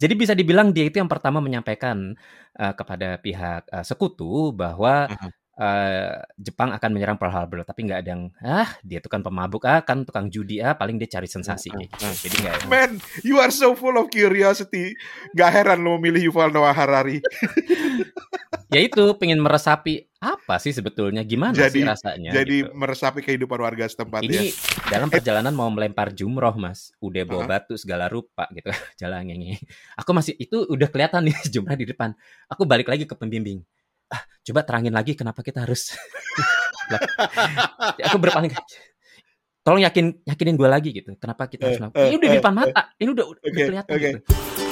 Jadi bisa dibilang dia itu yang pertama menyampaikan, eee, kepada pihak, eee, sekutu bahwa, eee, Jepang akan menyerang Pearl Harbor, tapi nggak ada yang, "Ah, dia itu kan pemabuk, ah, kan tukang judi, ah, paling dia cari sensasi," kayak gitu. Jadi nggak Man, you are so full of curiosity. Gak heran lo memilih Yuval Noah Harari. Ya itu, pengen meresapi, apa sih sebetulnya, gimana sih Jadi rasanya, jadi gitu. meresapi kehidupan warga setempat ya. Ini dalam Eh perjalanan mau melempar jumroh, Mas, udah bawa Heeh. batu segala rupa gitu, jalan ngenge. Aku masih itu udah kelihatan nih jumrah di depan. Aku balik lagi ke pembimbing, "Ah, coba terangin lagi kenapa kita harus" lah, aku berpaling, "Tolong yakin yakinin gue lagi gitu, kenapa kita Eh harus melakukan" eh ini udah di eh depan eh. mata, ini udah udah Oke kelihatan oke. gitu.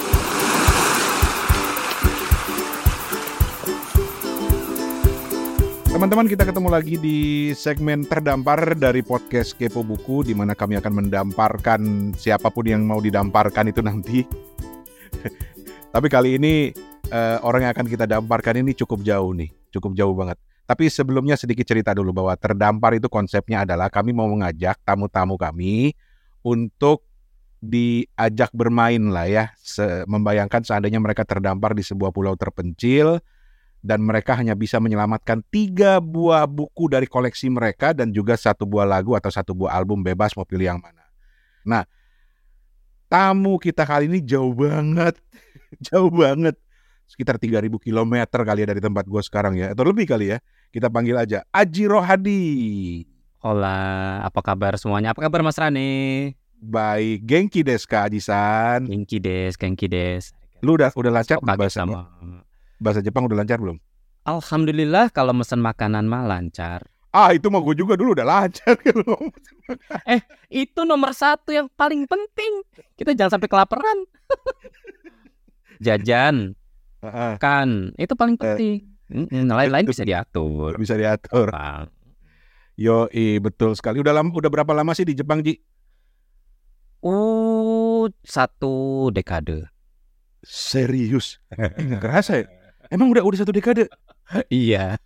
Teman-teman, kita ketemu lagi di segmen terdampar dari podcast Kepo Buku di mana kami akan mendamparkan siapa pun yang mau didamparkan itu nanti. Tapi kali ini eh, orang yang akan kita damparkan ini cukup jauh nih, cukup jauh banget. Tapi sebelumnya sedikit cerita dulu bahwa terdampar itu konsepnya adalah kami mau mengajak tamu-tamu kami untuk diajak bermain lah ya, Se- membayangkan seandainya mereka terdampar di sebuah pulau terpencil dan mereka hanya bisa menyelamatkan tiga buah buku dari koleksi mereka dan juga satu buah lagu atau satu buah album bebas mau pilih yang mana. Nah, tamu kita kali ini jauh banget, jauh banget, sekitar 3000 km kali ya dari tempat gue sekarang ya, atau lebih kali ya. Kita panggil aja Aji Rohadi. Hola, apa kabar semuanya? Apa kabar Mas Rane? Baik, Genki Deska Aji-san. Genki des, genki des. Lu udah udah lancar bahasa sama. Bahasa Jepang udah lancar belum? Alhamdulillah kalau mesen makanan mah lancar. Ah, itu mah gue juga dulu udah lancar kalau Itu nomor satu yang paling penting. Kita jangan sampai kelaparan. Jajan, Heeh, kan, itu paling Eh, penting. Mm-mm, lain-lain bisa diatur. bisa diatur. Bang. Yo, betul sekali. Udah lama, udah berapa lama sih di Jepang, Ji? Uh, satu dekade. Serius? Eh, nggak kerasa ya? Emang udah udah satu dekade? Iya.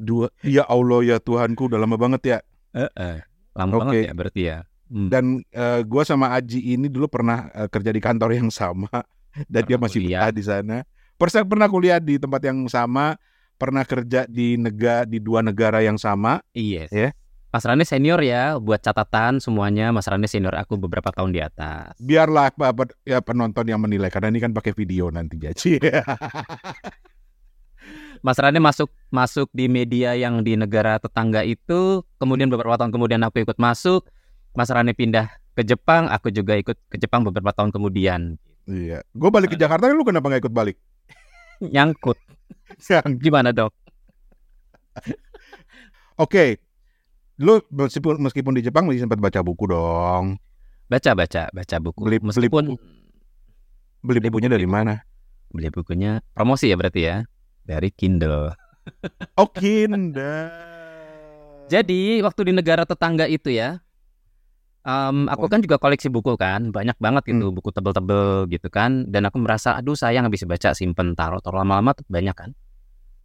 Dua. Ya Allah ya Tuhanku, udah lama banget ya. Heeh. Lama Oke. banget ya berarti ya. Hmm. Dan eh, gua sama Aji ini dulu pernah eh, kerja di kantor yang sama dan dia Pernah masih kuliah. betah di sana. Persa pernah kuliah di tempat yang sama, pernah kerja di negara di dua negara yang sama. Iya. Ya. Mas Rane senior ya, buat catatan semuanya. Mas Rane senior aku beberapa tahun di atas. Biarlah ya penonton yang menilai karena ini kan pakai video nanti Ji. Mas Rane masuk masuk di media yang di negara tetangga itu, kemudian beberapa tahun kemudian aku ikut masuk. Mas Rane pindah ke Jepang, aku juga ikut ke Jepang beberapa tahun kemudian. Iya. Gue balik ke Jakarta, lu kenapa nggak ikut balik? Nyangkut. Gimana dok? Oke. Lu meskipun meskipun di Jepang masih sempat baca buku dong. Baca baca baca buku. Beli- Meskipun. Beli Beli bukunya buku dari mana? beli bukunya promosi ya berarti ya dari Kindle. Oh, Kindle. Jadi waktu di negara tetangga itu ya, em, aku Oh. kan juga koleksi buku kan, banyak banget gitu buku tebel-tebel gitu kan, dan aku merasa aduh sayang bisa baca, simpen taruh taruh lama-lama banyak kan,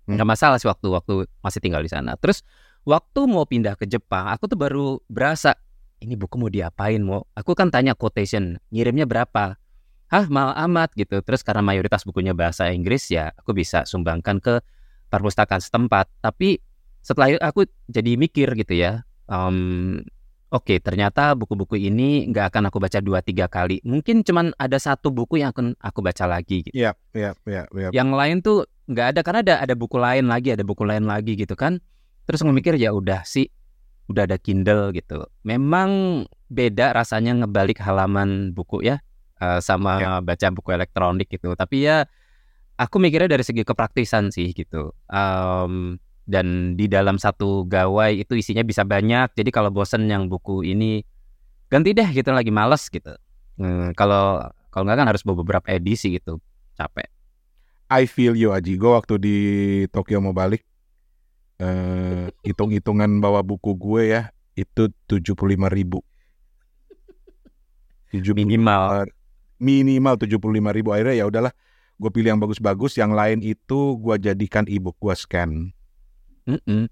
Hmm. nggak masalah sih waktu waktu masih tinggal di sana. Terus waktu mau pindah ke Jepang, aku tuh baru berasa ini buku mau diapain mau? Aku kan tanya quotation, ngirimnya berapa? Hah mahal amat gitu. Terus karena mayoritas bukunya bahasa Inggris ya, aku bisa sumbangkan ke perpustakaan setempat. Tapi setelah itu aku jadi mikir gitu ya. em, Oke, ternyata buku-buku ini nggak akan aku baca dua tiga kali. Mungkin cuman ada satu buku yang akan aku baca lagi. Gitu. Iya, iya, iya, iya. Yang lain tuh nggak ada karena ada ada buku lain lagi, ada buku lain lagi gitu kan. Terus mikir ya udah sih, udah ada Kindle gitu. Memang beda rasanya ngebalik halaman buku ya eh, sama Ya. baca buku elektronik gitu. Tapi ya aku mikirnya dari segi kepraktisan sih gitu. Em, dan di dalam satu gawai itu isinya bisa banyak. Jadi kalau bosen yang buku ini ganti deh gitu lagi males gitu. Hmm, kalau kalau nggak kan harus bawa beberapa edisi gitu. Capek. I feel you Aji. Gue waktu di Tokyo mau balik, eh, hitung-hitungan bawa buku gue ya itu tujuh puluh lima ribu. Minimal. minimal tujuh puluh lima ribu akhirnya ya udahlah gue pilih yang bagus-bagus yang lain itu gue jadikan ebook gue scan Mm-mm.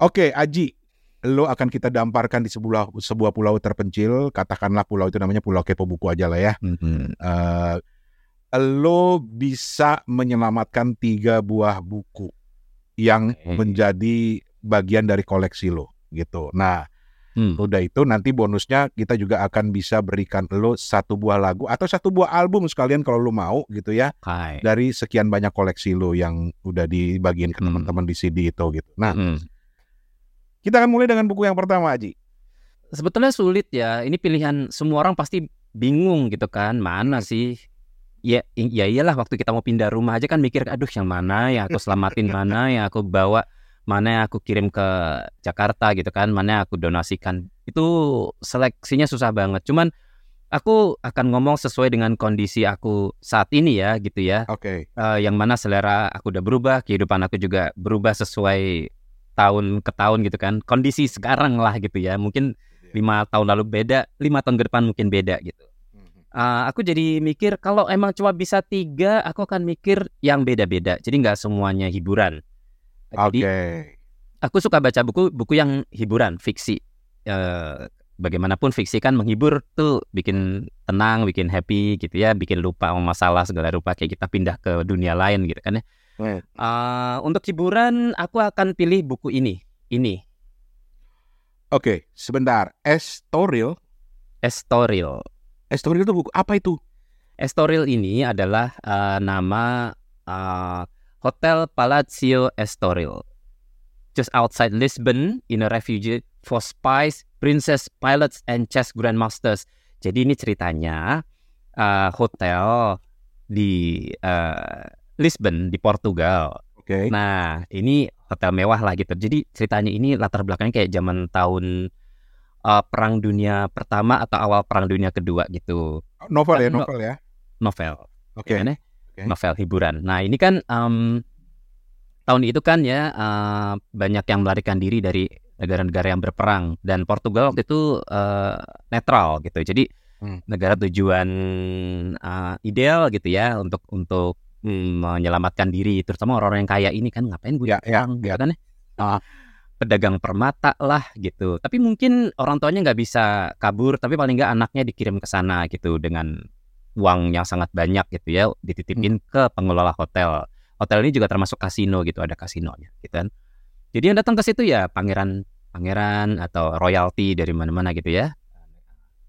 oke Aji lo akan kita damparkan di sebuah sebuah pulau terpencil katakanlah pulau itu namanya pulau kepo buku aja lah ya Mm-mm. Eh, lo bisa menyelamatkan tiga buah buku yang menjadi bagian dari koleksi lo gitu. Nah, Hmm. udah itu nanti bonusnya kita juga akan bisa berikan lo satu buah lagu atau satu buah album sekalian kalau lo mau gitu ya Oke. dari sekian banyak koleksi lo yang udah dibagiin ke Hmm. teman-teman di CD itu gitu. Nah, Hmm. kita akan mulai dengan buku yang pertama, Aji. Sebetulnya sulit ya. Ini pilihan semua orang pasti bingung gitu kan. Mana sih? Ya, ya iyalah waktu kita mau pindah rumah aja kan mikir, aduh yang mana yang aku selamatin, mana yang aku bawa, mana yang aku kirim ke Jakarta gitu kan, mana yang aku donasikan. Itu seleksinya susah banget. Cuman aku akan ngomong sesuai dengan kondisi aku saat ini ya gitu ya. Oke. Eh, yang mana selera aku udah berubah, kehidupan aku juga berubah sesuai tahun ke tahun gitu kan. Kondisi sekarang lah gitu ya. Mungkin lima tahun lalu beda, lima tahun ke depan mungkin beda gitu. Eh, aku jadi mikir kalau emang cuma bisa tiga, aku akan mikir yang beda-beda. Jadi nggak semuanya hiburan. Oke. Jadi aku suka baca buku buku yang hiburan, fiksi. Eh, bagaimanapun fiksi kan menghibur tuh bikin tenang, bikin happy gitu ya, bikin lupa masalah segala rupa kayak kita pindah ke dunia lain gitu kan ya. Eh, untuk hiburan aku akan pilih buku ini. Ini Oke, sebentar. Estoril. Estoril. Estoril itu buku apa itu? Estoril ini adalah eh, nama eh, Hotel Palazzo Estoril. Just outside Lisbon in a refuge for spies, princess, pilots, and chess grandmasters. Jadi ini ceritanya eh, hotel di eh, Lisbon di Portugal. Oke. Nah, ini hotel mewah lah gitu. Jadi ceritanya ini latar belakangnya kayak zaman tahun uh, Perang Dunia Pertama atau awal Perang Dunia Kedua gitu. Novel ya, novel ya. Novel. Oke. ya? Oke. Novel hiburan. Nah, ini kan em, tahun itu kan ya eh, banyak yang melarikan diri dari negara-negara yang berperang dan Portugal waktu itu eh, netral gitu. Jadi Hmm. negara tujuan eh, ideal gitu ya untuk untuk mm, menyelamatkan diri terutama orang-orang yang kaya ini kan ngapain gue Ya, ya, gitu ya. kan ya. Ah. Pedagang permata lah gitu. Tapi mungkin orang tuanya nggak bisa kabur, tapi paling nggak anaknya dikirim ke sana gitu dengan uang yang sangat banyak gitu ya, dititipin ke pengelola hotel. Hotel ini juga termasuk kasino gitu, ada kasinonya gitu kan. Jadi yang datang ke situ ya pangeran pangeran atau royalty dari mana-mana gitu ya.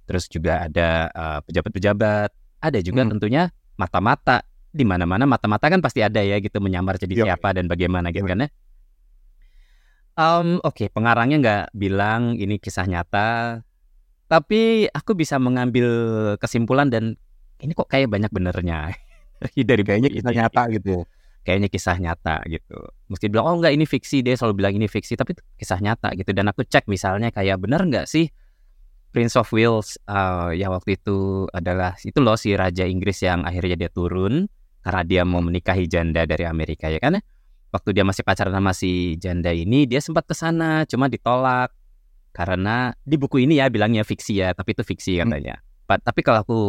Terus juga ada eh, pejabat-pejabat, ada juga Hmm. tentunya mata-mata. Di mana-mana mata-mata kan pasti ada ya gitu menyamar jadi Iya. siapa dan bagaimana gitu Iya. kan ya. Em, Oke, pengarangnya nggak bilang ini kisah nyata, tapi aku bisa mengambil kesimpulan dan ini kok kayak banyak benernya dari Kayaknya kita ini. nyata gitu. Kayaknya kisah nyata gitu. Mesti bilang oh enggak ini fiksi dia selalu bilang ini fiksi, tapi itu kisah nyata gitu. Dan aku cek misalnya kayak bener nggak sih Prince of Wales eh, yang waktu itu adalah itu loh si raja Inggris yang akhirnya dia turun karena dia mau menikahi janda dari Amerika ya kan? Waktu dia masih pacaran sama si janda ini dia sempat ke sana cuma ditolak karena di buku ini ya bilangnya fiksi ya, tapi itu fiksi Hmm. katanya. Pa- tapi kalau aku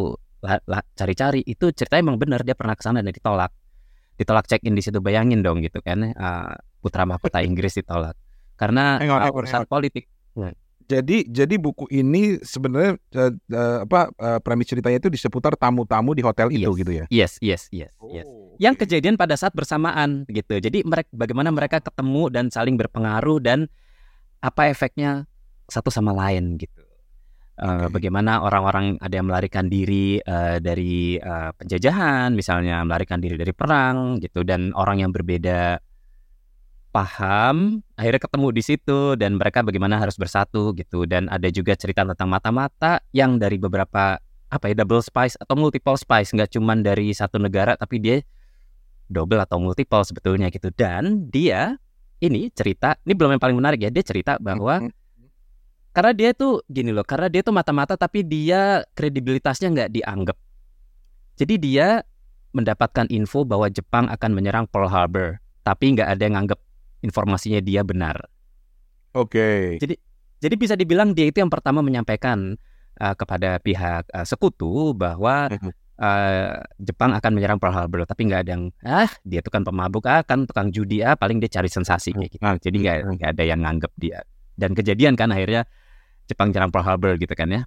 cari-cari itu ceritanya emang bener dia pernah ke sana dan ditolak. Ditolak check in di situ bayangin dong gitu kan eh, putra mahkota Inggris ditolak karena on, urusan politik. Jadi jadi buku ini sebenarnya eh, eh, apa eh, premis ceritanya itu di seputar tamu-tamu di hotel itu Yes. gitu ya. Yes, yes, yes, yes. Oh, Yang kejadian pada saat bersamaan gitu. Jadi mereka bagaimana mereka ketemu dan saling berpengaruh dan apa efeknya satu sama lain gitu. Eh, Oke. Bagaimana orang-orang ada yang melarikan diri eh, dari eh, penjajahan, misalnya melarikan diri dari perang gitu, dan orang yang berbeda paham, akhirnya ketemu di situ dan mereka bagaimana harus bersatu gitu. Dan ada juga cerita tentang mata-mata yang dari beberapa apa ya double spice atau multiple spice, nggak cuman dari satu negara tapi dia double atau multiple sebetulnya gitu. Dan dia ini cerita, ini belum yang paling menarik ya, dia cerita bahwa karena dia tuh gini loh, karena dia tuh mata-mata tapi dia kredibilitasnya nggak dianggap. Jadi dia mendapatkan info bahwa Jepang akan menyerang Pearl Harbor, tapi nggak ada yang nganggap informasinya dia benar. Oke. Jadi bisa dibilang dia itu yang pertama menyampaikan uh, kepada pihak uh, sekutu bahwa Mhm. uh, Jepang akan menyerang Pearl Harbor, tapi nggak ada yang ah dia tuh kan pemabuk ah kan tukang judi ah paling dia cari sensasi kayak gitu. Ah, Jadi nggak hmm. nggak ada yang nganggap dia. Dan kejadian kan akhirnya Jepang nyerang Pearl Harbor gitu kan ya.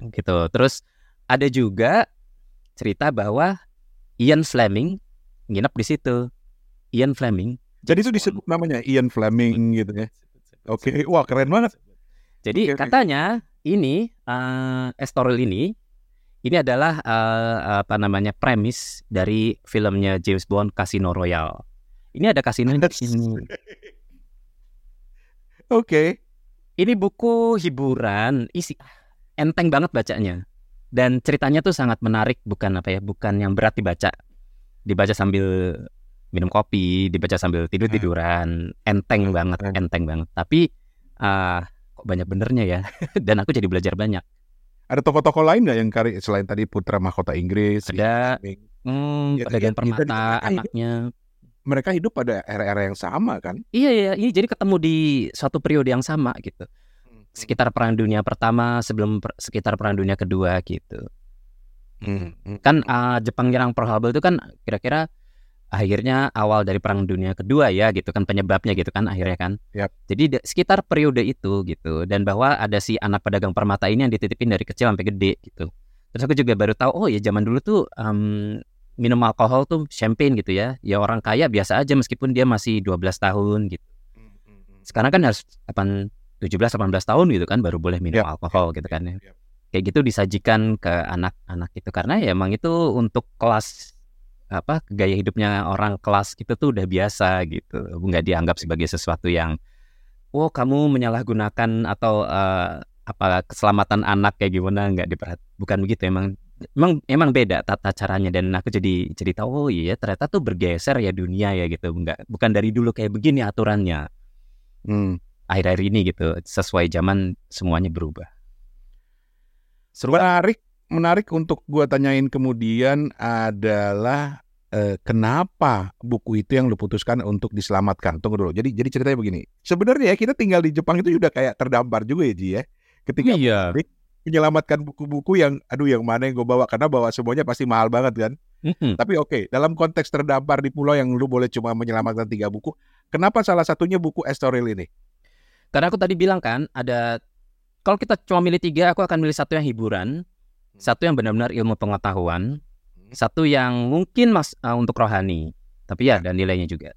Gitu. Terus ada juga cerita bahwa Ian Fleming nginep di situ. Ian Fleming. Jadi itu disebut namanya Ian Fleming gitu ya. Oke, wah keren banget. Jadi oke. katanya ini eh Estoril ini ini adalah eh, apa namanya premis dari filmnya James Bond Casino Royale. Ini ada kasino di sini. Oke. Ini buku hiburan, isi enteng banget bacanya. Dan ceritanya tuh sangat menarik, bukan apa ya, bukan yang berat dibaca. Dibaca sambil minum kopi, dibaca sambil tidur-tiduran, enteng banget, keren. enteng banget. Tapi ah kok banyak benernya ya. Dan aku jadi belajar banyak. Ada tokoh-tokoh lain nggak yang kari selain tadi putra mahkota Inggris? Ada. Hmm, Ya, pedagang ya, ya, permata, hidup- anaknya. Mereka hidup pada era-era yang sama kan? Iya, iya, iya. Jadi ketemu di suatu periode yang sama gitu. Sekitar Perang Dunia Pertama, sebelum per- sekitar Perang Dunia Kedua gitu. Hmm, hmm. kan uh, Jepang nyerang Pearl Harbor itu kan kira-kira akhirnya awal dari Perang Dunia Kedua ya gitu kan penyebabnya gitu kan akhirnya kan. Yap. Jadi sekitar periode itu gitu dan bahwa ada si anak pedagang permata ini yang dititipin dari kecil sampai gede gitu. Terus aku juga baru tahu oh ya zaman dulu tuh um, minum alkohol tuh champagne gitu ya. Ya orang kaya biasa aja meskipun dia masih 12 tahun gitu. Hmm, hmm, hmm. Sekarang kan harus 8 17 18 tahun gitu kan baru boleh minum Yap, alkohol gitu kan ya Yap. kayak gitu disajikan ke anak-anak itu karena ya emang itu untuk kelas apa gaya hidupnya orang kelas gitu tuh udah biasa gitu. Nggak dianggap sebagai sesuatu yang oh kamu menyalahgunakan atau eh, apa keselamatan anak kayak gimana nggak diperhat bukan begitu emang emang emang beda tata caranya. Dan aku jadi jadi tahu oh iya ternyata tuh bergeser ya dunia ya gitu. Nggak bukan dari dulu kayak begini aturannya. Hmm. akhir-akhir ini gitu sesuai zaman semuanya berubah. Menarik, menarik untuk gua tanyain kemudian adalah eh, kenapa buku itu yang lu putuskan untuk diselamatkan? Tunggu dulu. Jadi jadi ceritanya begini. Sebenarnya ya kita tinggal di Jepang itu udah kayak terdampar juga ya Ji ya. Ketika iya menyelamatkan buku-buku yang aduh yang mana yang gue bawa karena bawa semuanya pasti mahal banget kan. Mhm. Tapi oke, dalam konteks terdampar di pulau yang lu boleh cuma menyelamatkan tiga buku, kenapa salah satunya buku Estoril ini? Karena aku tadi bilang kan ada kalau kita cuma milih tiga, aku akan milih satu yang hiburan, satu yang benar-benar ilmu pengetahuan, satu yang mungkin mas uh, untuk rohani, tapi ya dan nilainya juga.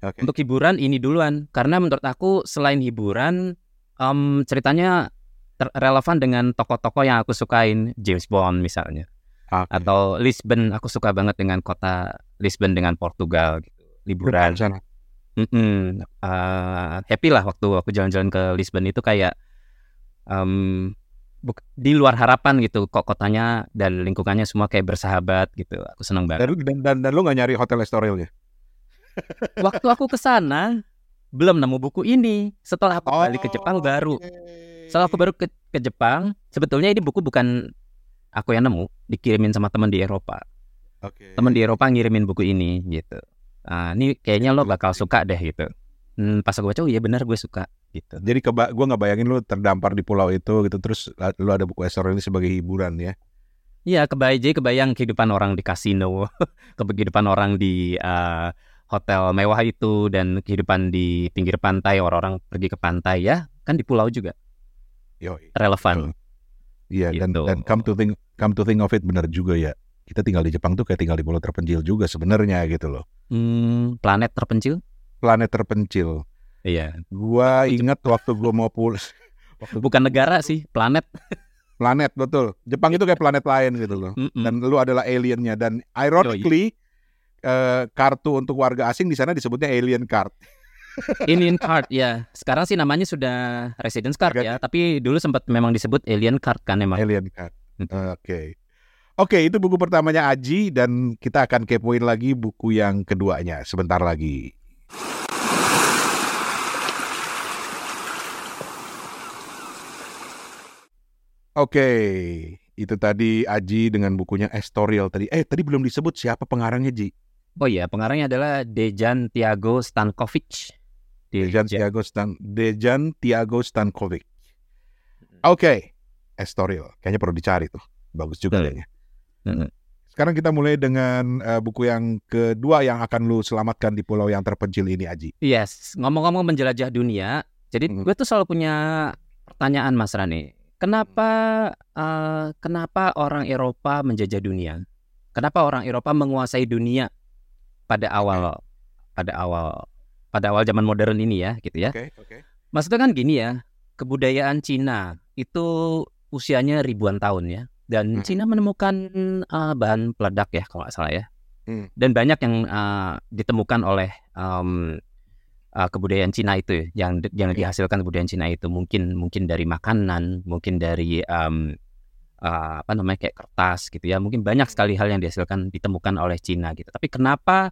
Oke. Untuk hiburan ini duluan, karena menurut aku selain hiburan, em, ceritanya relevan dengan tokoh-tokoh yang aku sukain, James Bond misalnya, Oke. atau Lisbon, aku suka banget dengan kota Lisbon dengan Portugal, gitu. liburan. Eh, happy lah waktu aku jalan-jalan ke Lisbon itu kayak buk- di luar harapan gitu kok kotanya dan lingkungannya semua kayak bersahabat gitu. Aku senang banget. Dan, dan, dan, dan lu gak nyari hotel Estorilnya? waktu aku ke sana belum nemu buku ini. Setelah aku balik ke Jepang baru. setelah aku baru ke, ke Jepang sebetulnya ini buku bukan aku yang nemu dikirimin sama teman di Eropa. Oke. teman di Eropa ngirimin buku ini gitu. Ah ini kayaknya lo bakal suka deh gitu. Hmm, pas aku baca oh iya benar gue suka gitu Jadi keba gue nggak bayangin lu terdampar di pulau itu gitu terus lu ada buku Estoril ini sebagai hiburan ya. Iya, kebayang jadi kebayang kehidupan orang di kasino, kehidupan orang di eh, hotel mewah itu dan kehidupan di pinggir pantai, orang-orang pergi ke pantai ya, kan di pulau juga Yo, relevan. iya dan Gitu. dan come to think come to think of it benar juga ya. Kita tinggal di Jepang tuh kayak tinggal di pulau terpencil juga sebenarnya gitu loh. Hmm, planet terpencil? Planet terpencil. Iya, Gua ingat waktu gua mau pulang bukan negara sih, planet. planet betul. Jepang itu kayak planet lain gitu loh. Mm-mm. Dan lu adalah aliennya dan ironically eh, kartu untuk warga asing di sana disebutnya alien card. Alien card ya. Sekarang sih namanya sudah residence card ya, tapi dulu sempat memang disebut alien card kan emang. Alien card. Oke. Oke, itu buku pertamanya Aji dan kita akan kepoin lagi buku yang keduanya sebentar lagi. Oke, itu tadi Aji dengan bukunya Estoril tadi. Eh, tadi belum disebut siapa pengarangnya Ji. Oh iya, pengarangnya adalah Dejan Tiago Stankovic. Dejan Tiago Stan Dejan Tiago Stankovic. Oke, Estoril. Kayaknya perlu dicari tuh. Bagus juga Hmm. kayaknya. Hmm. Sekarang kita mulai dengan eh, buku yang kedua yang akan lu selamatkan di pulau yang terpencil ini, Aji. Yes, ngomong-ngomong menjelajah dunia, jadi Mhm. gue tuh selalu punya pertanyaan Mas Rani. Kenapa eh, kenapa orang Eropa menjajah dunia? Kenapa orang Eropa menguasai dunia pada awal pada awal pada awal zaman modern ini ya, gitu ya. Oke, oke. Maksudnya kan gini ya, kebudayaan Cina itu usianya ribuan tahun ya. Dan Hmm. Cina menemukan uh, bahan peledak ya kalau nggak salah ya. Hmm. Dan banyak yang uh, ditemukan oleh um, uh, kebudayaan Cina itu ya, yang yang Oke. dihasilkan kebudayaan Cina itu mungkin mungkin dari makanan, mungkin dari um, uh, apa namanya kayak kertas gitu ya. Mungkin banyak sekali hal yang dihasilkan ditemukan oleh Cina gitu. Tapi kenapa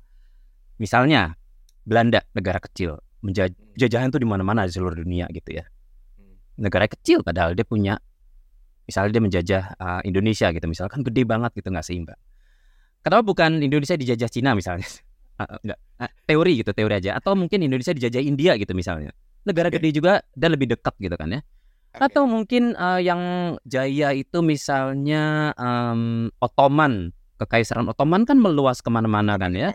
misalnya Belanda negara kecil menjaj- jajahan tuh di mana-mana di seluruh dunia gitu ya. Negara kecil padahal dia punya misalnya dia menjajah uh, Indonesia gitu misalkan gede banget gitu nggak seimbang. Kenapa bukan Indonesia dijajah Cina misalnya? Ah, enggak. Teori gitu, teori aja. Atau mungkin Indonesia dijajah India gitu misalnya. Negara Oke. gede juga dan lebih dekat gitu kan ya. Oke. Atau mungkin uh, yang jaya itu misalnya um, Ottoman, kekaisaran Ottoman kan meluas ke mana-mana kan ya,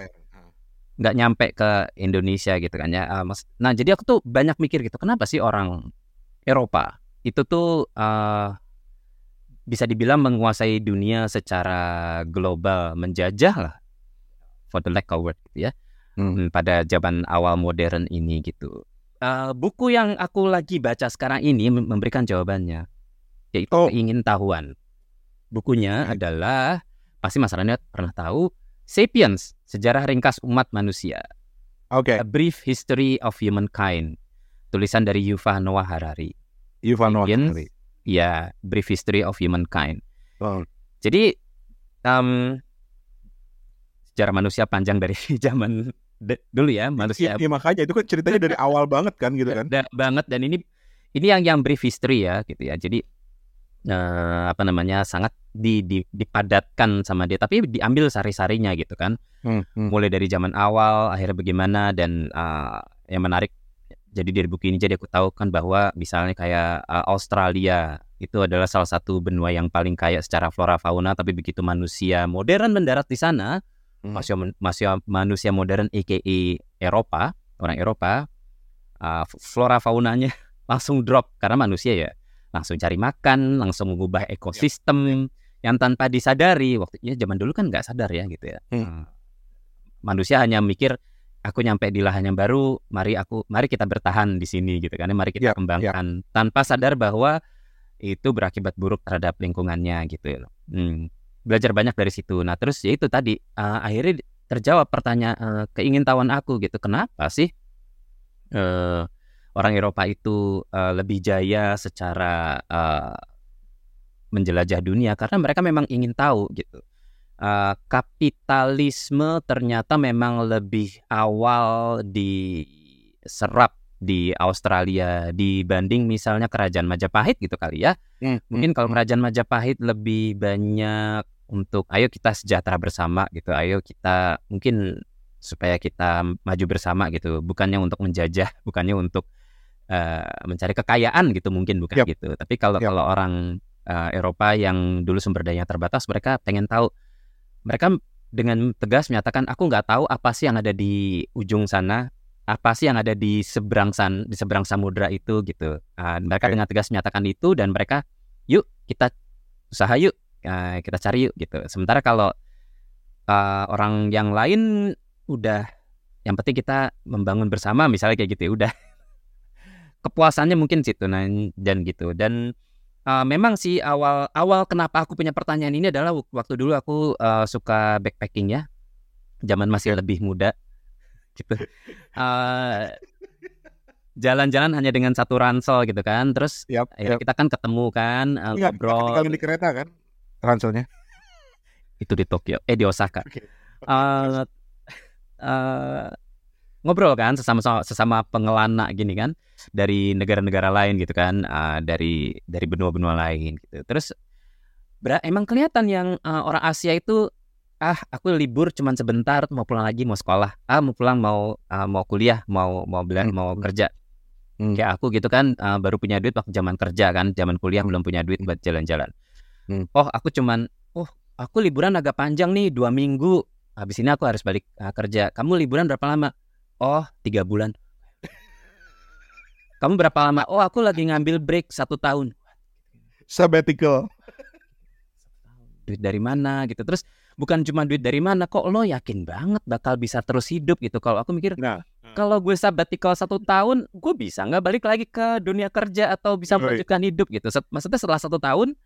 nggak nyampe ke Indonesia gitu kan ya. Uh, mas- nah jadi aku tuh banyak mikir gitu, kenapa sih orang Eropa itu tuh uh, bisa dibilang menguasai dunia secara global, menjajah lah, for the lack of word gitu ya, Hmm. Hmm, pada zaman awal modern ini gitu. Uh, buku yang aku lagi baca sekarang ini mem- memberikan jawabannya, yaitu Oh. keingintahuan. Bukunya Baik. adalah pasti masalahnya pernah tahu Sapiens, Sejarah Ringkas Umat Manusia, Oke, A Brief History of Humankind, tulisan dari Yuval Noah Harari. Yuval Noah Harari. Ya, Brief History of Humankind. Oh. Jadi em, sejarah manusia panjang dari zaman dulu ya manusia Iya, iya, makanya itu kan ceritanya dari awal banget kan gitu kan. da- banget dan ini ini yang yang brief history ya gitu ya jadi eh, apa namanya sangat di, di- dipadatkan sama dia tapi diambil sari-sarinya gitu kan Hmm, hmm. mulai dari zaman awal akhirnya bagaimana dan eh, yang menarik jadi dari buku ini jadi aku tahu kan bahwa misalnya kayak eh, Australia itu adalah salah satu benua yang paling kaya secara flora fauna tapi begitu manusia modern mendarat di sana Hmm. manusia manusia manusia modern aka Eropa orang Eropa uh, flora faunanya langsung drop karena manusia ya langsung cari makan langsung mengubah ekosistem yang tanpa disadari waktu ya zaman dulu kan nggak sadar ya gitu ya Hmm. Uh, manusia hanya mikir aku nyampe di lahan yang baru mari aku mari kita bertahan di sini gitu kan mari kita Ya, kembangkan tanpa sadar bahwa itu berakibat buruk terhadap lingkungannya gitu loh. Hmm. Belajar banyak dari situ. Nah, terus ya itu tadi eh, akhirnya terjawab pertanyaan eh, keingintahuan aku gitu. Kenapa sih eh, orang Eropa itu eh, lebih jaya secara eh, menjelajah dunia karena mereka memang ingin tahu gitu. Eh, kapitalisme ternyata memang lebih awal diserap di Australia dibanding misalnya kerajaan Majapahit gitu kali ya. Hmm, Mungkin hmm, kalau hmm. kerajaan Majapahit lebih banyak untuk ayo kita sejahtera bersama gitu. Ayo kita mungkin supaya kita maju bersama gitu. Bukannya untuk menjajah, bukannya untuk eh, mencari kekayaan gitu mungkin bukan Yap. gitu. Tapi kalau Yap. kalau orang eh, Eropa yang dulu sumber dayanya terbatas, mereka pengen tahu. Mereka dengan tegas menyatakan aku nggak tahu apa sih yang ada di ujung sana, apa sih yang ada di seberang san di seberang samudra itu gitu. Ah, mereka Oke. dengan tegas menyatakan itu dan mereka yuk kita usaha yuk ah, kita cari yuk gitu. Sementara kalau ah, orang yang lain udah yang penting kita membangun bersama misalnya kayak gitu ya udah. Kepuasannya mungkin situ nah dan gitu. Dan ah, memang sih awal awal kenapa aku punya pertanyaan ini adalah wak- waktu dulu aku ah, suka backpacking ya. Zaman masih lebih muda gitu. Ah, jalan-jalan hanya dengan satu ransel gitu kan terus Yap, akhirnya yap. kita kan ketemu kan Ingat, ngobrol. ketinggalan di kereta kan ranselnya. itu di Tokyo eh di Osaka Oke. Eh, eh, ngobrol kan sesama sesama pengelana gini kan dari negara-negara lain gitu kan eh, dari dari benua-benua lain gitu terus bera- emang kelihatan yang eh, orang Asia itu ah aku libur cuman sebentar mau pulang lagi mau sekolah ah mau pulang mau ah, mau kuliah mau mau bela- Hmm, mau hmm. kerja Hmm. kayak aku gitu kan eh, baru punya duit waktu zaman kerja kan zaman kuliah belum punya duit buat jalan-jalan Hmm. oh aku cuman oh aku liburan agak panjang nih dua minggu. Habis ini aku harus balik uh, kerja. Kamu liburan berapa lama? Oh tiga bulan. Kamu berapa lama? Oh aku lagi ngambil break satu tahun. Sabbatical. duit dari mana? gitu. Terus bukan cuma duit dari mana kok lo yakin banget bakal bisa terus hidup? gitu. Kalau aku mikir Nah, kalau gue sabbatical satu tahun gue bisa nggak balik lagi ke dunia kerja atau bisa melanjutkan hidup? gitu. Maksudnya setelah satu tahun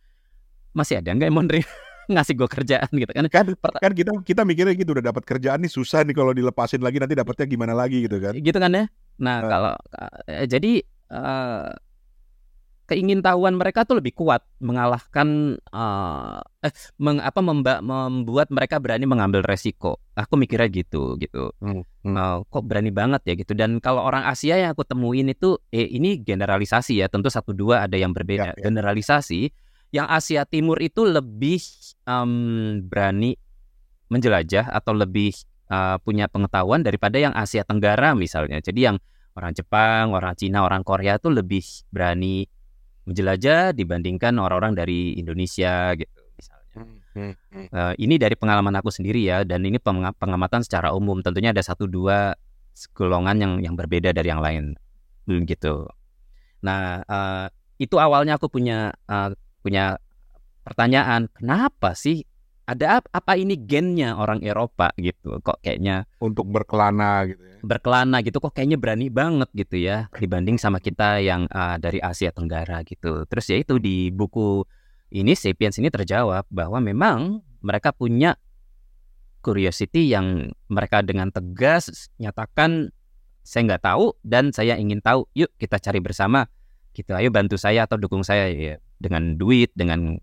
masih ada nggak yang mau nerima- ngasih gue kerjaan gitu kan? Kan kan kita kita mikirnya gitu udah dapat kerjaan nih susah nih kalau dilepasin lagi nanti dapatnya gimana lagi gitu kan. gitu kan ya? Nah Eh. kalau eh, jadi eh, keingintahuan mereka tuh lebih kuat mengalahkan eh, eh meng- apa memba- membuat mereka berani mengambil resiko. Aku mikirnya gitu gitu. Hmm, Eh, kok berani banget ya gitu. Dan kalau orang Asia yang aku temuin itu eh ini generalisasi ya tentu satu dua ada yang berbeda. Ya, ya. generalisasi yang Asia Timur itu lebih em, berani menjelajah atau lebih eh, punya pengetahuan daripada yang Asia Tenggara misalnya jadi yang orang Jepang orang Cina orang Korea itu lebih berani menjelajah dibandingkan orang-orang dari Indonesia gitu misalnya Eh, ini dari pengalaman aku sendiri ya, dan ini penga- pengamatan secara umum. Tentunya ada satu dua golongan yang yang berbeda dari yang lain, gitu. Nah, eh, itu awalnya aku punya eh, punya pertanyaan, kenapa sih ada ap- apa ini gennya orang Eropa gitu? Kok kayaknya Untuk berkelana gitu ya. berkelana gitu, kok kayaknya berani banget gitu ya, dibanding sama kita yang eh, dari Asia Tenggara gitu. Terus ya itu di buku ini Sapiens ini terjawab bahwa memang mereka punya curiosity yang mereka dengan tegas nyatakan saya nggak tahu dan saya ingin tahu yuk kita cari bersama gitu ayo bantu saya atau dukung saya ya dengan duit dengan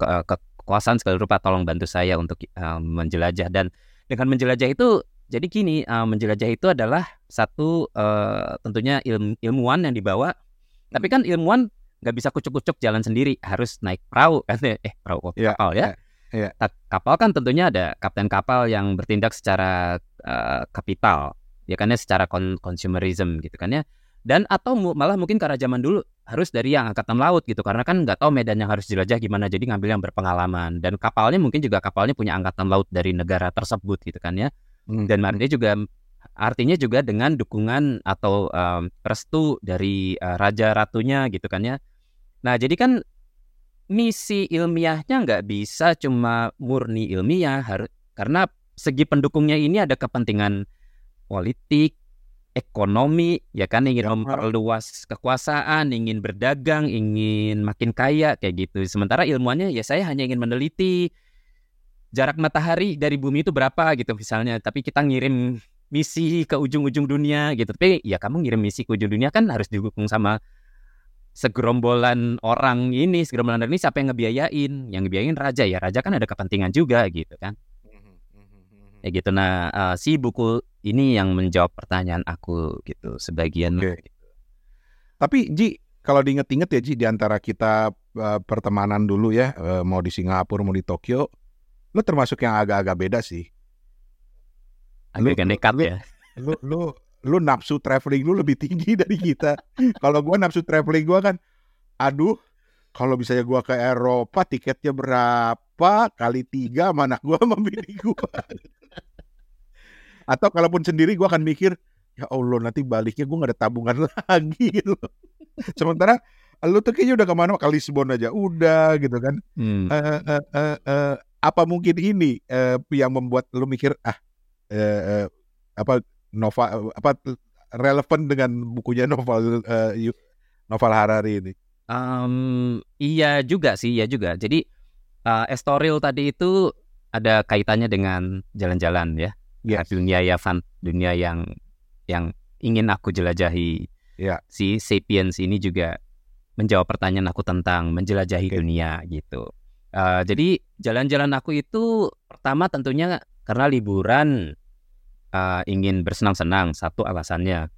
ke- kekuasaan segala rupa tolong bantu saya untuk uh, menjelajah. Dan dengan menjelajah itu jadi gini uh, menjelajah itu adalah satu uh, tentunya ilmu ilmuwan yang dibawa. Tapi kan ilmuwan nggak bisa kucuk-kucuk jalan sendiri harus naik perahu kan? Eh perahu Iya, kapal ya. iya. Nah, kapal kan tentunya ada kapten kapal yang bertindak secara uh, kapital ya kan ya secara kon consumerism gitu kan ya dan atau mu- malah mungkin karena zaman dulu harus dari yang angkatan laut gitu. Karena kan nggak tahu medan yang harus jelajah gimana jadi ngambil yang berpengalaman. Dan kapalnya mungkin juga kapalnya punya angkatan laut dari negara tersebut gitu kan ya. Hmm. dan artinya juga artinya juga dengan dukungan atau um, restu dari uh, raja ratunya gitu kan ya. Nah jadi kan misi ilmiahnya nggak bisa cuma murni ilmiah harus karena segi pendukungnya ini ada kepentingan politik ekonomi ya kan ingin Ya, memperluas kekuasaan ingin berdagang ingin makin kaya kayak gitu. Sementara ilmuannya ya saya hanya ingin meneliti jarak matahari dari bumi itu berapa gitu misalnya. Tapi kita ngirim misi ke ujung-ujung dunia gitu. Tapi ya kamu ngirim misi ke ujung dunia kan harus didukung sama segerombolan orang ini segerombolan orang ini siapa yang ngebiayain? Yang ngebiayain raja. Ya raja kan ada kepentingan juga gitu kan. Ya gitu. Nah eh, si buku ini yang menjawab pertanyaan aku gitu sebagian Oke. Tapi Ji, kalau diinget-inget ya Ji, di antara kita eh, pertemanan dulu ya, eh, mau di Singapura mau di Tokyo, lu termasuk yang agak-agak beda sih. agak Lu- nekat ya Lu lu lu nafsu traveling lu lebih tinggi dari kita. kalau gua nafsu traveling gua kan, aduh, kalau misalnya gua ke Eropa tiketnya berapa kali tiga mana gua sama bini gua. Atau kalaupun sendiri gua akan mikir, ya Allah nanti baliknya gua nggak ada tabungan lagi gitu. Sementara lu tuh kayaknya udah ke mana ke Lisbon aja udah gitu kan. Hmm. Eh, eh, eh, eh, apa mungkin ini eh, yang membuat lu mikir ah eh, eh, apa Nova apa relevan dengan bukunya novel Yu- novel Harari ini? Em, iya juga sih, iya juga. Jadi eh, Estoril tadi itu ada kaitannya dengan jalan-jalan ya. Yes. Dunia ya fan, dunia yang yang ingin aku jelajahi. Ya. Si Sapiens ini juga menjawab pertanyaan aku tentang menjelajahi Oke. dunia gitu. Eh, jadi jalan-jalan aku itu pertama tentunya karena liburan eh, ingin bersenang-senang satu alasannya.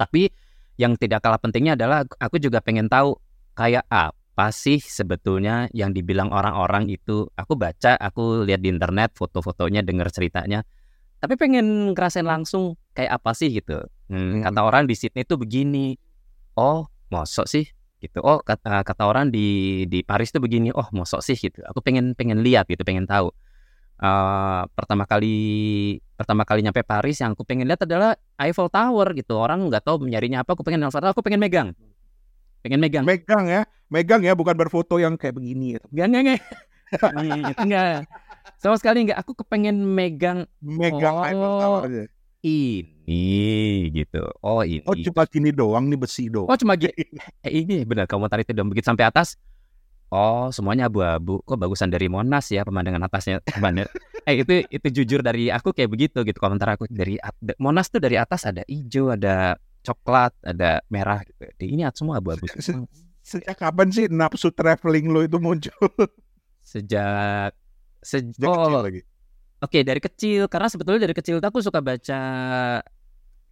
Tapi yang tidak kalah pentingnya adalah aku juga pengen tahu kayak apa sih sebetulnya yang dibilang orang-orang itu. Aku baca, aku lihat di internet foto-fotonya, dengar ceritanya. Tapi pengen ngerasain langsung kayak apa sih gitu. Hmm. Kata orang di Sydney itu begini. Oh, mosok sih gitu. Oh, kata, kata orang di di Paris itu begini. Oh, mosok sih gitu. Aku pengen pengen lihat gitu, pengen tahu. Eh, pertama kali pertama kali nyampe Paris yang aku pengen lihat adalah Eiffel Tower gitu. Orang nggak tahu nyarinya apa. Aku pengen Eiffel Tower. Aku pengen megang. Pengen megang. Megang ya, megang ya, bukan berfoto yang kayak begini. Gitu. Enggak, enggak, enggak. Hmm, enggak. Sama sekali nggak. Aku kepengen megang Megang Oh. Eiffel ini gitu. Oh ini. Oh cuma gini doang nih besi doang. Oh cuma gini. Eh, ini benar kamu tarik itu dan begitu sampai atas. Oh semuanya abu-abu. Kok bagusan dari Monas ya pemandangan atasnya. Pemandangan- eh itu itu jujur dari aku kayak begitu gitu komentar aku dari Monas tuh dari atas ada hijau, ada coklat, ada merah gitu. Ini semua abu-abu. Se- se- Sejak kapan sih nafsu traveling lo itu muncul? Sejak sejak Sejak kecil oh, lagi. Oke dari kecil karena sebetulnya dari kecil aku suka baca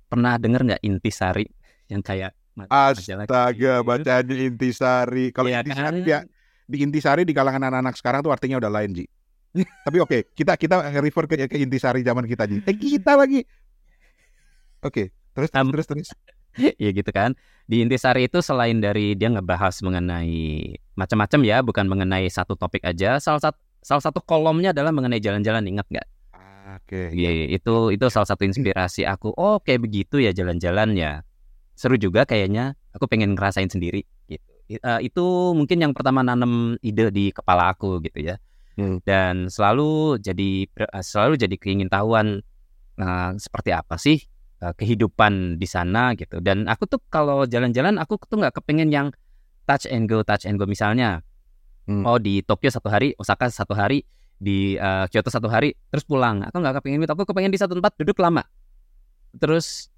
pernah denger nggak Intisari yang kayak Astaga, bacaan di Intisari. Kalau Iya Intisari kan? ya, di Intisari di kalangan anak-anak sekarang tuh artinya udah lain, Ji. Tapi oke, kita kita refer ke, ke Intisari zaman kita, Ji. Eh, kita lagi. Oke, terus Am- terus terus. ya gitu kan. Di Intisari itu selain dari dia ngebahas mengenai macam-macam ya, bukan mengenai satu topik aja. Salah satu salah satu kolomnya adalah mengenai jalan-jalan, ingat nggak? Oke. Iya, itu itu salah satu inspirasi aku. Oh, kayak begitu ya jalan-jalan ya. Seru juga kayaknya. Aku pengen ngerasain sendiri gitu. Eh, itu mungkin yang pertama nanam ide di kepala aku gitu ya. Hmm. Dan selalu jadi eh, selalu jadi keingintahuan eh, seperti apa sih eh, kehidupan di sana gitu. Dan aku tuh kalau jalan-jalan aku tuh nggak kepengen yang touch and go, touch and go misalnya. Hmm. Oh di Tokyo satu hari, Osaka satu hari, di eh, Kyoto satu hari, terus pulang. Aku nggak kepengen gitu. Aku kepengen di satu tempat duduk lama, terus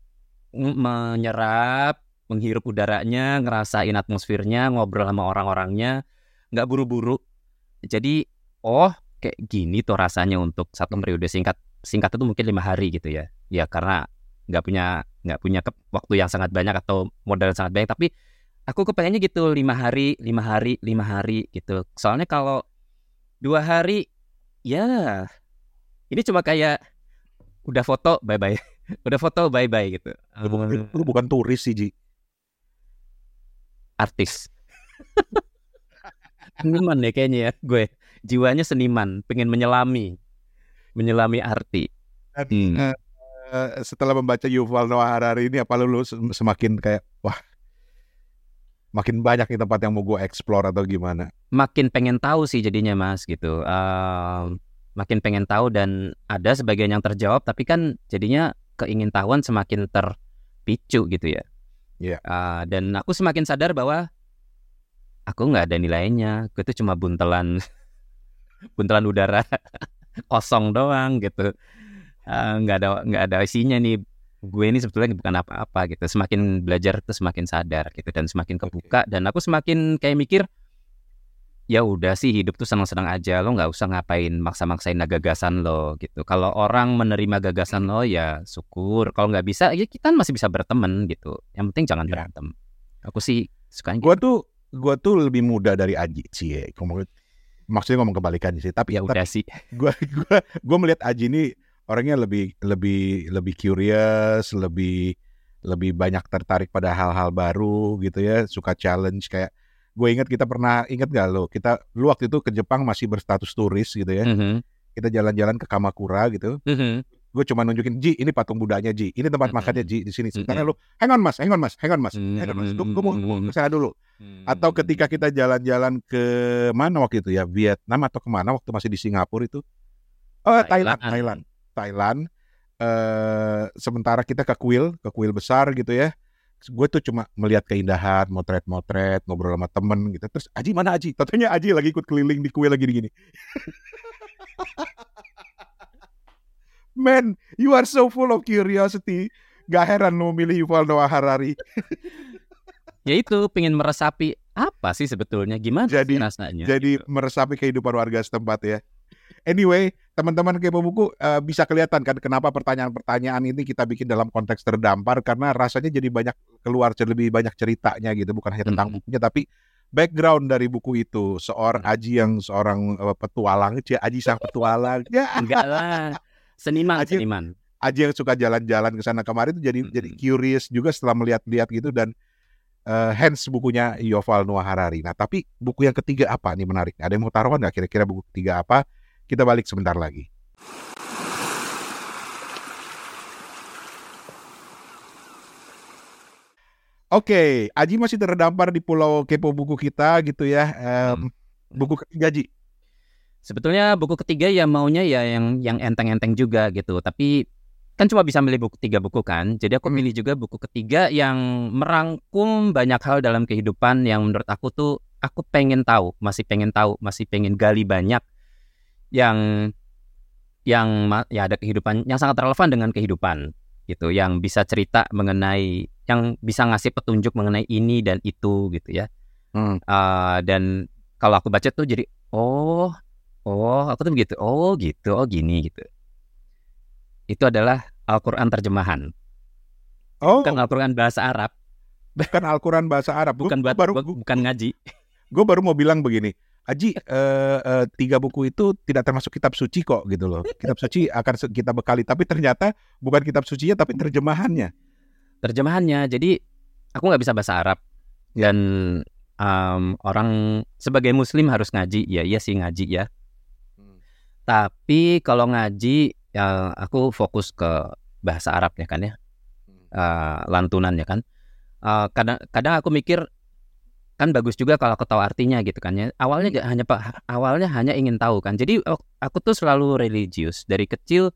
menyerap, menghirup udaranya, ngerasain atmosfernya, ngobrol sama orang-orangnya, nggak buru-buru. Jadi, oh kayak gini tuh rasanya untuk satu periode singkat. Singkat itu mungkin lima hari gitu ya. Ya karena nggak punya nggak punya waktu yang sangat banyak atau modal yang sangat banyak. Tapi aku kepengennya gitu lima hari, lima hari, lima hari gitu. Soalnya kalau dua hari, ya ini cuma kayak udah foto bye bye, udah foto bye bye gitu. Lu, bukan- lu bukan turis sih, Ji. artis. seniman ya kayaknya ya gue. Jiwanya seniman, pengen menyelami, menyelami arti. Dan, eh, eh, setelah membaca Yuval Noah Harari ini apa lu, lu sem- semakin kayak wah makin banyak nih tempat yang mau gue explore atau gimana? makin pengen tahu sih jadinya mas gitu. Ehm, makin pengen tahu dan ada sebagian yang terjawab tapi kan jadinya keingintahuan semakin terpicu gitu ya. Iya. Ah, dan aku semakin sadar bahwa aku nggak ada nilainya. Aku itu cuma buntelan buntelan udara kosong doang gitu. Nggak ada nggak ada isinya nih gue ini sebetulnya bukan apa-apa gitu semakin belajar tuh semakin sadar gitu dan semakin kebuka dan aku semakin kayak mikir ya udah sih hidup tuh senang-senang aja lo nggak usah ngapain maksa-maksain gagasan lo gitu kalau orang menerima gagasan lo ya syukur kalau nggak bisa ya kita masih bisa berteman gitu yang penting jangan Ya. berantem aku sih sukanya gitu. Gue tuh gue tuh lebih muda dari Aji sih. Ya. Maksudnya ngomong kebalikan sih. Tapi ya udah sih gue gue gue melihat Aji ini orangnya lebih lebih lebih curious, lebih lebih banyak tertarik pada hal-hal baru gitu ya, suka challenge kayak gue ingat kita pernah ingat gak lo kita lu waktu itu ke Jepang masih berstatus turis gitu ya. Mhm, kita jalan-jalan ke Kamakura gitu. Mhm. gue cuma nunjukin Ji ini patung budanya Ji. Ini tempat Mhm. makannya Ji di sini. Sementara Mhm. lu. Hang on mas. Hang on mas. Hang on mas. Hang on mas. Gue mau Mhm. ke sana dulu. Atau ketika kita jalan-jalan ke mana waktu itu ya? Vietnam atau ke mana waktu masih di Singapura itu? Oh Thailand. Thailand. Thailand eh sementara kita ke kuil ke kuil besar gitu ya. Gue tuh cuma melihat keindahan motret-motret ngobrol sama temen gitu. Terus Aji mana Aji? Katanya Aji lagi ikut keliling di kuil lagi di gini. Man you are so full of curiosity. Gak heran lo milih Yuval Noah Harari. Ya itu pengen meresapi apa sih sebetulnya? Gimana Jadi- sih rasanya jadi gitu. meresapi kehidupan warga setempat ya. Anyway, teman-teman kepo buku eh, bisa kelihatan kan kenapa pertanyaan-pertanyaan ini kita bikin dalam konteks terdampar karena rasanya jadi banyak keluar lebih banyak ceritanya gitu bukan hanya tentang Mm-mm. bukunya tapi background dari buku itu seorang Mm. Aji yang seorang eh, petualang, Cie, Aji sang petualang, ya enggak lah seniman Aji- seniman Aji yang suka jalan-jalan ke sana kemari itu jadi Mm-mm. jadi curious juga setelah melihat-lihat gitu dan eh, hence bukunya Yuval Noah Harari. Nah, tapi buku yang ketiga apa nih menarik? Ada yang mau taruhan nggak kira-kira buku ketiga apa? Kita balik sebentar lagi. Oke, Aji masih terdampar di pulau kepo buku kita gitu ya. Em, Hmm. Buku ketiga Ji. sebetulnya buku ketiga ya maunya ya yang yang enteng-enteng juga gitu tapi kan cuma bisa milih buku tiga buku kan jadi aku Hmm. milih juga buku ketiga yang merangkum banyak hal dalam kehidupan yang menurut aku tuh aku pengen tahu masih pengen tahu masih pengen gali banyak yang yang ya ada kehidupan yang sangat relevan dengan kehidupan gitu. Yang bisa cerita mengenai yang bisa ngasih petunjuk mengenai ini dan itu gitu ya. Hmm. Uh, dan kalau aku baca tuh jadi oh oh aku tuh begitu oh gitu oh gini gitu. Itu adalah Al-Quran terjemahan. Oh, bukan Al-Quran bahasa Arab. Bukan Al-Quran bahasa Arab. bukan buat baru, bu- bukan ngaji. gue baru mau bilang begini. Aji, eh, eh, tiga buku itu tidak termasuk kitab suci kok gitu loh. Kitab suci akan kita bekali, tapi ternyata bukan kitab sucinya, tapi terjemahannya. terjemahannya. Jadi aku nggak bisa bahasa Arab. Dan um, orang sebagai Muslim harus ngaji. Ya iya sih ngaji ya. Tapi kalau ngaji ya aku fokus ke bahasa Arab ya kan ya. Uh, lantunan ya kan. Uh, kadang kadang aku mikir kan bagus juga kalau aku tahu artinya gitu kan ya. Awalnya nggak hanya pak awalnya hanya ingin tahu kan. Jadi ak- aku tuh selalu religius dari kecil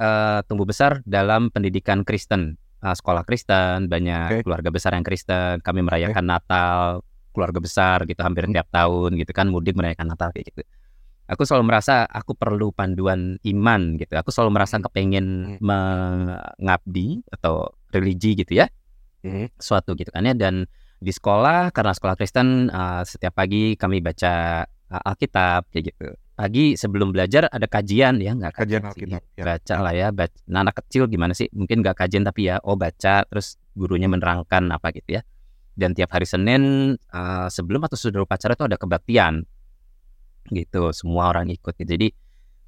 uh, tumbuh besar dalam pendidikan Kristen. Uh, sekolah Kristen banyak Oke. keluarga besar yang Kristen. Kami merayakan Natal keluarga besar gitu hampir tiap tahun gitu kan mudik merayakan Natal kayak gitu. Aku selalu merasa aku perlu panduan iman gitu. Aku selalu merasa kepengen mengabdi atau religi gitu ya. Suatu gitu kan ya. Dan di sekolah karena sekolah Kristen uh, setiap pagi kami baca uh, Alkitab kayak gitu pagi sebelum belajar ada kajian ya nggak Kajian sih. Alkitab, ya. baca lah ya baca. Nah, anak kecil gimana sih mungkin nggak kajian tapi ya oh baca terus gurunya menerangkan apa gitu ya dan tiap hari Senin uh, sebelum atau sudah upacara itu ada kebaktian gitu semua orang ikut gitu. jadi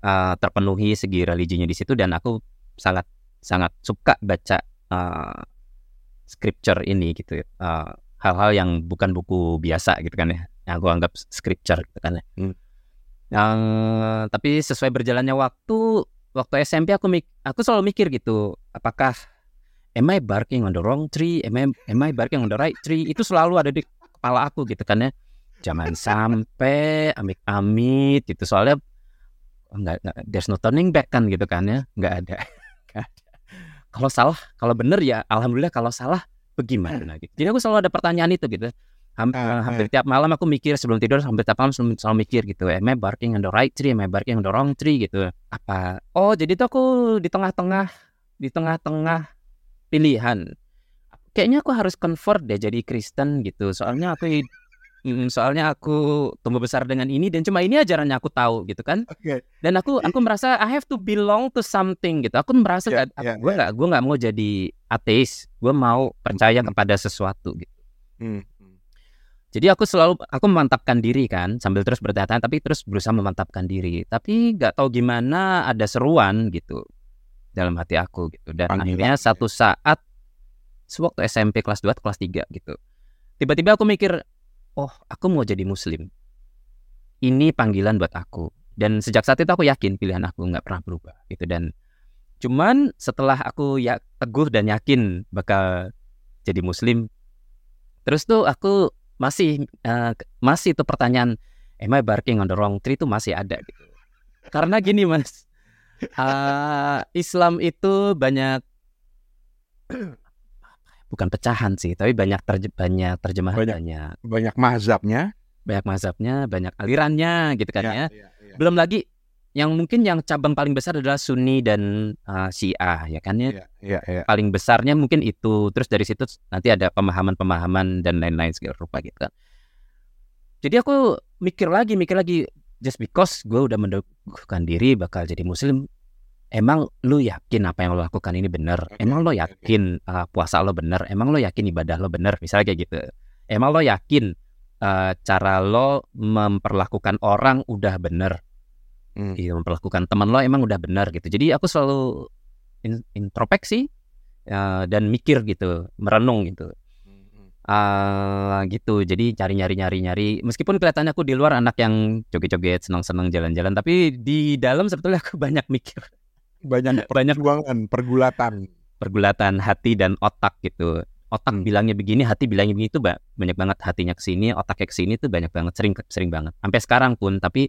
uh, terpenuhi segi religinya di situ dan aku sangat sangat suka baca uh, scripture ini gitu ya. Uh, hal-hal yang bukan buku biasa gitu kan ya yang aku anggap scripture gitu kan ya Hmm. yang tapi sesuai berjalannya waktu waktu SMP aku mik aku selalu mikir gitu apakah am I barking on the wrong tree am I, am I barking on the right tree itu selalu ada di kepala aku gitu kan ya jangan sampai amit-amit gitu soalnya nggak, nggak there's no turning back kan gitu kan ya nggak ada Nggak ada. kalau salah kalau bener ya alhamdulillah kalau salah bagaimana gitu. Jadi aku selalu ada pertanyaan itu gitu. Ham- Ah, eh, hampir tiap malam aku mikir sebelum tidur hampir tiap malam selalu, selalu mikir gitu am I barking on the right tree? Am I barking on the wrong tree? gitu. Apa? Oh jadi tuh aku di tengah-tengah di tengah-tengah pilihan. Kayaknya aku harus convert deh jadi Kristen gitu. Soalnya aku Mm, soalnya aku tumbuh besar dengan ini dan cuma ini ajarannya aku tahu gitu kan Oke. dan aku aku merasa I have to belong to something gitu aku merasa nggak- ya, gue nggak gue nggak mau jadi ateis gue mau percaya Hmm. kepada sesuatu gitu Hmm. jadi aku selalu aku memantapkan diri kan sambil terus bertanya tapi terus berusaha memantapkan diri tapi nggak tahu gimana ada seruan gitu dalam hati aku gitu dan Panggilan, akhirnya ya. satu saat sewaktu SMP kelas 2 atau kelas 3 gitu tiba-tiba aku mikir oh aku mau jadi muslim. Ini panggilan buat aku. Dan sejak saat itu aku yakin pilihan aku nggak pernah berubah gitu. Dan cuman setelah aku ya teguh dan yakin bakal jadi muslim terus tuh aku masih eh, masih itu pertanyaan am I barking on the wrong tree? itu masih ada gitu. Karena gini mas eh, Islam itu banyak bukan pecahan sih tapi banyak terje banyak terjemahan Banyak. banyak Banyak mazhabnya. banyak mazhabnya banyak alirannya gitu kan ya, Ya, ya, ya. belum lagi yang mungkin yang cabang paling besar adalah Sunni dan uh, Syiah ya kan ya Ya, ya, ya. paling besarnya mungkin itu terus dari situ nanti ada pemahaman-pemahaman dan lain-lain segala rupa gitu kan jadi aku mikir lagi mikir lagi just because gue udah mendudukan diri bakal jadi muslim emang lu yakin apa yang lo lakukan ini benar emang lo yakin uh, puasa lo benar emang lo yakin ibadah lo benar misalnya kayak gitu emang lo yakin uh, cara lo memperlakukan orang udah benar Hmm. Iya, memperlakukan teman lo emang udah benar gitu. Jadi aku selalu in- introspeksi ya, dan mikir gitu, merenung gitu. Ah, gitu. Jadi cari nyari nyari nyari. Meskipun kelihatannya aku di luar anak yang joget-joget, senang-senang jalan-jalan, tapi di dalam sebetulnya aku banyak mikir, Banyak banyak perjuangan, pergulatan. pergulatan hati dan otak gitu. Otak Hmm. bilangnya begini, hati bilangnya begini itu ba- banyak banget hatinya ke sini, otaknya ke sini tuh banyak banget, sering sering banget. Sampai sekarang pun, tapi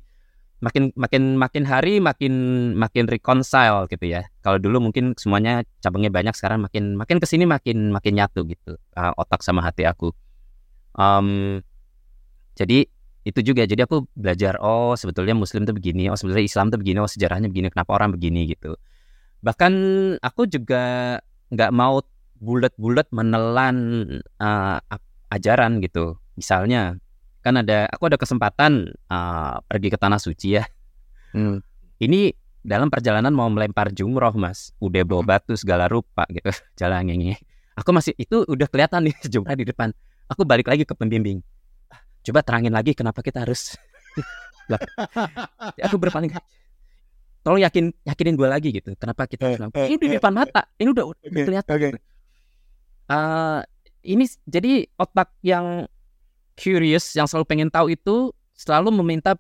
makin makin makin hari makin makin reconcile gitu ya. Kalau dulu mungkin semuanya cabangnya banyak, sekarang makin makin ke sini makin makin nyatu gitu uh, otak sama hati aku. Um, jadi itu juga. Jadi aku belajar oh sebetulnya Muslim tuh begini, oh sebetulnya Islam tuh begini, oh sejarahnya begini, kenapa orang begini gitu. Bahkan aku juga nggak mau bulat-bulat menelan uh, ajaran gitu. Misalnya kan ada aku ada kesempatan uh, pergi ke tanah suci ya. Hmm. Ini dalam perjalanan mau melempar jumroh mas, udah bawa hmm. batu segala rupa gitu jalan ini. Aku masih itu udah kelihatan nih jumroh di depan. Aku balik lagi ke pembimbing. Coba terangin lagi kenapa kita harus. aku berpaling. Tolong yakin yakinin gue lagi gitu. Kenapa kita harus? Eh, ini di eh, depan mata. Ini udah, udah kelihatan. Okay. Uh, ini jadi otak yang curious yang selalu pengen tahu itu selalu meminta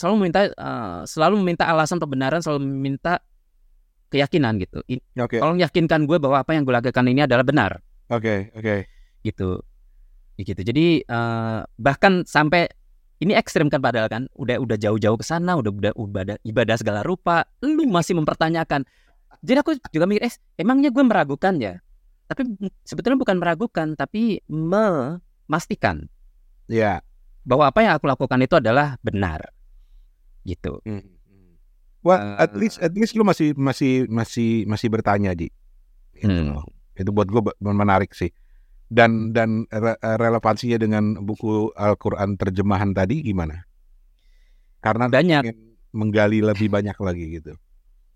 selalu meminta uh, selalu meminta alasan pembenaran selalu meminta keyakinan gitu. Okay. Tolong yakinkan gue bahwa apa yang gue lakukan ini adalah benar. Oke okay, oke. Okay. Gitu. Gitu. Jadi uh, bahkan sampai ini ekstrim kan padahal kan udah udah jauh-jauh ke sana udah udah ibadah ibadah segala rupa lu masih mempertanyakan jadi aku juga mikir eh emangnya gue meragukan ya tapi sebetulnya bukan meragukan tapi memastikan Ya. Bahwa apa yang aku lakukan itu adalah benar. Gitu. Hmm. Wah, uh, at least at least lu masih masih masih masih bertanya di. Gitu. Hmm. Itu buat gue menarik sih. Dan dan re relevansinya dengan buku Al-Qur'an terjemahan tadi gimana? Karena banyak menggali lebih banyak lagi gitu.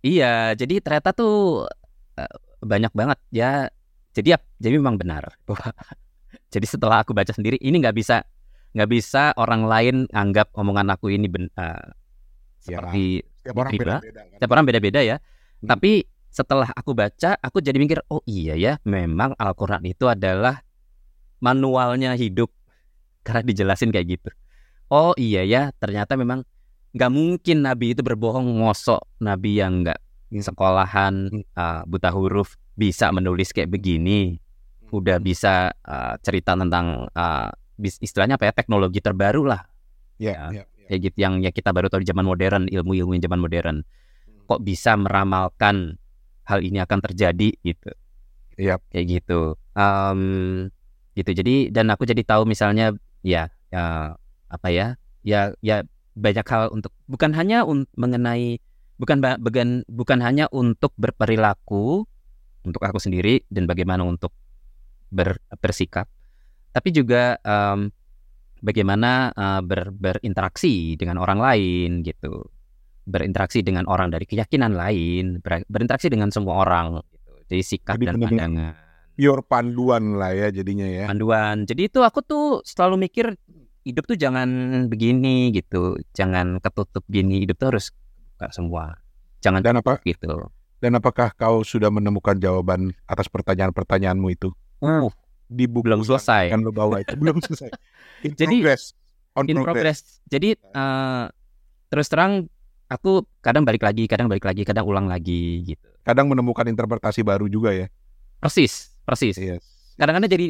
Iya, jadi ternyata tuh uh, banyak banget ya. Jadi ya, jadi memang benar jadi setelah aku baca sendiri ini nggak bisa nggak bisa orang lain anggap omongan aku ini ben, uh, seperti setiap orang beda-beda kan? setiap orang beda-beda ya hmm. tapi setelah aku baca aku jadi mikir oh iya ya memang Al-Quran itu adalah manualnya hidup. Karena dijelasin kayak gitu. Oh iya ya ternyata memang nggak mungkin Nabi itu berbohong. Ngosok Nabi yang nggak sekolahan uh, buta huruf bisa menulis kayak begini udah bisa uh, cerita tentang uh, istilahnya apa ya teknologi terbaru lah. Yeah, ya yeah, yeah. kayak gitu yang ya kita baru tahu di zaman modern ilmu-ilmu zaman modern. Hmm. kok bisa meramalkan hal ini akan terjadi gitu. Yep. kayak gitu. Um, gitu. Jadi dan aku jadi tahu misalnya ya ya apa ya ya ya banyak hal untuk bukan hanya un, mengenai bukan bukan bukan hanya untuk berperilaku untuk aku sendiri dan bagaimana untuk ber, bersikap tapi juga um, bagaimana uh, ber, berinteraksi dengan orang lain gitu berinteraksi dengan orang dari keyakinan lain ber, berinteraksi dengan semua orang gitu. jadi sikap jadi dan pandangan. pure panduan lah ya jadinya ya. Panduan. Jadi itu aku tuh selalu mikir hidup tuh jangan begini gitu. Jangan ketutup gini hidup tuh harus buka semua. Jangan dan apa gitu. dan apakah kau sudah menemukan jawaban atas pertanyaan-pertanyaanmu itu? Uh, di buku belum selesai. kan lo bawa itu. Belum selesai. In jadi progress. On in progress. progress. Jadi uh, terus terang aku kadang balik lagi kadang balik lagi kadang ulang lagi gitu. Kadang menemukan interpretasi baru juga ya? Persis persis. Yes. kadang-kadang jadi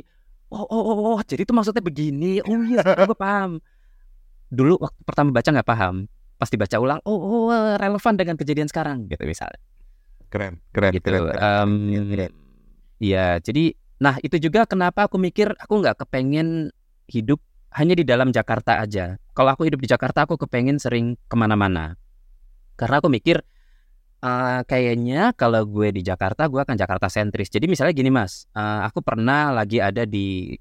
oh, oh oh oh jadi itu maksudnya begini? Oh iya aku paham. Dulu waktu pertama baca nggak paham. Pas dibaca ulang oh, oh relevan dengan kejadian sekarang gitu misalnya. Keren keren gitu. keren, keren, um, keren. ya jadi Nah itu juga kenapa aku mikir aku nggak kepengen hidup hanya di dalam Jakarta aja. Kalau aku hidup di Jakarta aku kepengen sering ke mana-mana. Karena aku mikir uh, kayaknya kalau gue di Jakarta gue akan Jakarta sentris. Jadi misalnya gini mas, uh, aku pernah lagi ada di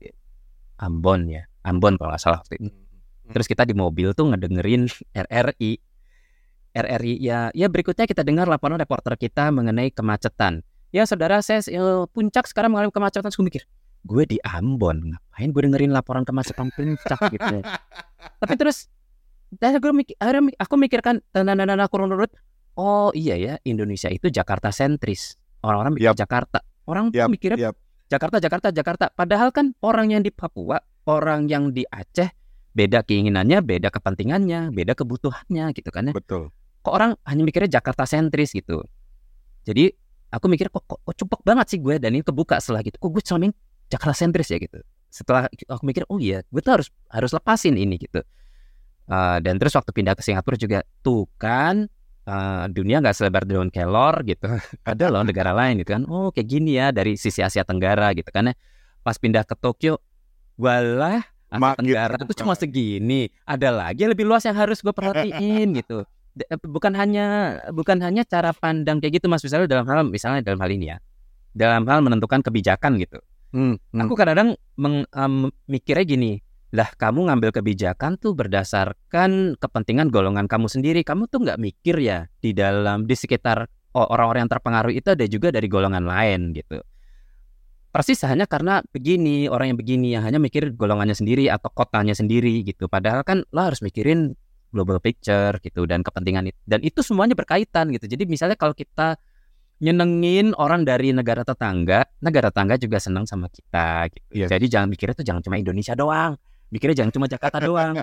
Ambon ya, Ambon kalau nggak salah waktu itu. Hmm. Terus kita di mobil tuh ngedengerin RRI. RRI ya, ya berikutnya kita dengar laporan reporter kita mengenai kemacetan ya saudara saya uh, puncak sekarang mengalami kemacetan saya mikir gue di Ambon ngapain gue dengerin laporan kemacetan puncak gitu tapi terus dan gue mikir, akhirnya aku mikirkan nana kurun urut oh iya ya Indonesia itu Jakarta sentris. Orang-orang mikir yep. Jakarta. Orang yep. mikirnya yep. Jakarta Jakarta Jakarta. Padahal kan orang yang di Papua orang yang di Aceh beda keinginannya beda kepentingannya beda kebutuhannya gitu kan ya. Betul. Kok orang hanya mikirnya Jakarta sentris gitu. Jadi aku mikir kok, kok, kok cepet banget sih gue? Dan ini kebuka setelah gitu. Kok gue selama Jakarta sentris ya? gitu. Setelah aku mikir oh iya gue tuh harus harus lepasin ini gitu Uh, dan terus waktu pindah ke Singapura juga tuh kan uh, dunia nggak selebar daun kelor gitu. Ada loh negara lain gitu kan. Oh kayak gini ya dari sisi Asia Tenggara gitu kan. ya. Pas pindah ke Tokyo, walah Asia Ma- Tenggara itu cuma segini. Ada lagi yang lebih luas yang harus gue perhatiin gitu. D- eh, Bukan hanya bukan hanya cara pandang kayak gitu Mas misalnya dalam hal misalnya dalam hal ini ya. Dalam hal menentukan kebijakan gitu. Hmm, hmm. Aku kadang-kadang meng- em, mikirnya gini, lah kamu ngambil kebijakan tuh berdasarkan kepentingan golongan kamu sendiri. Kamu tuh nggak mikir ya di dalam di sekitar orang-orang yang terpengaruh itu ada juga dari golongan lain gitu. Persis hanya karena begini orang yang begini yang hanya mikir golongannya sendiri atau kotanya sendiri gitu. Padahal kan lo harus mikirin global picture gitu dan kepentingan itu dan itu semuanya berkaitan gitu. Jadi misalnya kalau kita nyenengin orang dari negara tetangga, negara tetangga juga senang sama kita gitu. Yes. Jadi jangan mikirnya tuh jangan cuma Indonesia doang. Mikirnya jangan cuma Jakarta doang.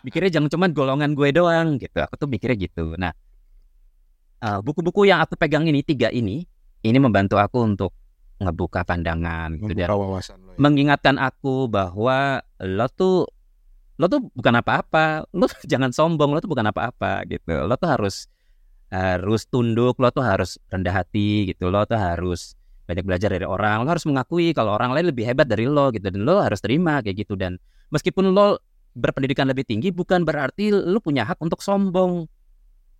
Mikirnya jangan cuma golongan gue doang gitu. Aku tuh mikirnya gitu. Nah, eh, buku-buku yang aku pegang ini tiga ini, ini membantu aku untuk ngebuka pandangan gitu dan Membuka wawasan lo ya. mengingatkan aku bahwa lo tuh lo tuh bukan apa-apa, lo tuh jangan sombong, lo tuh bukan apa-apa gitu. Lo tuh harus harus tunduk, lo tuh harus rendah hati gitu. Lo tuh harus banyak belajar dari orang. Lo harus mengakui kalau orang lain lebih hebat dari lo gitu dan lo harus terima kayak gitu dan meskipun lo berpendidikan lebih tinggi bukan berarti lo punya hak untuk sombong.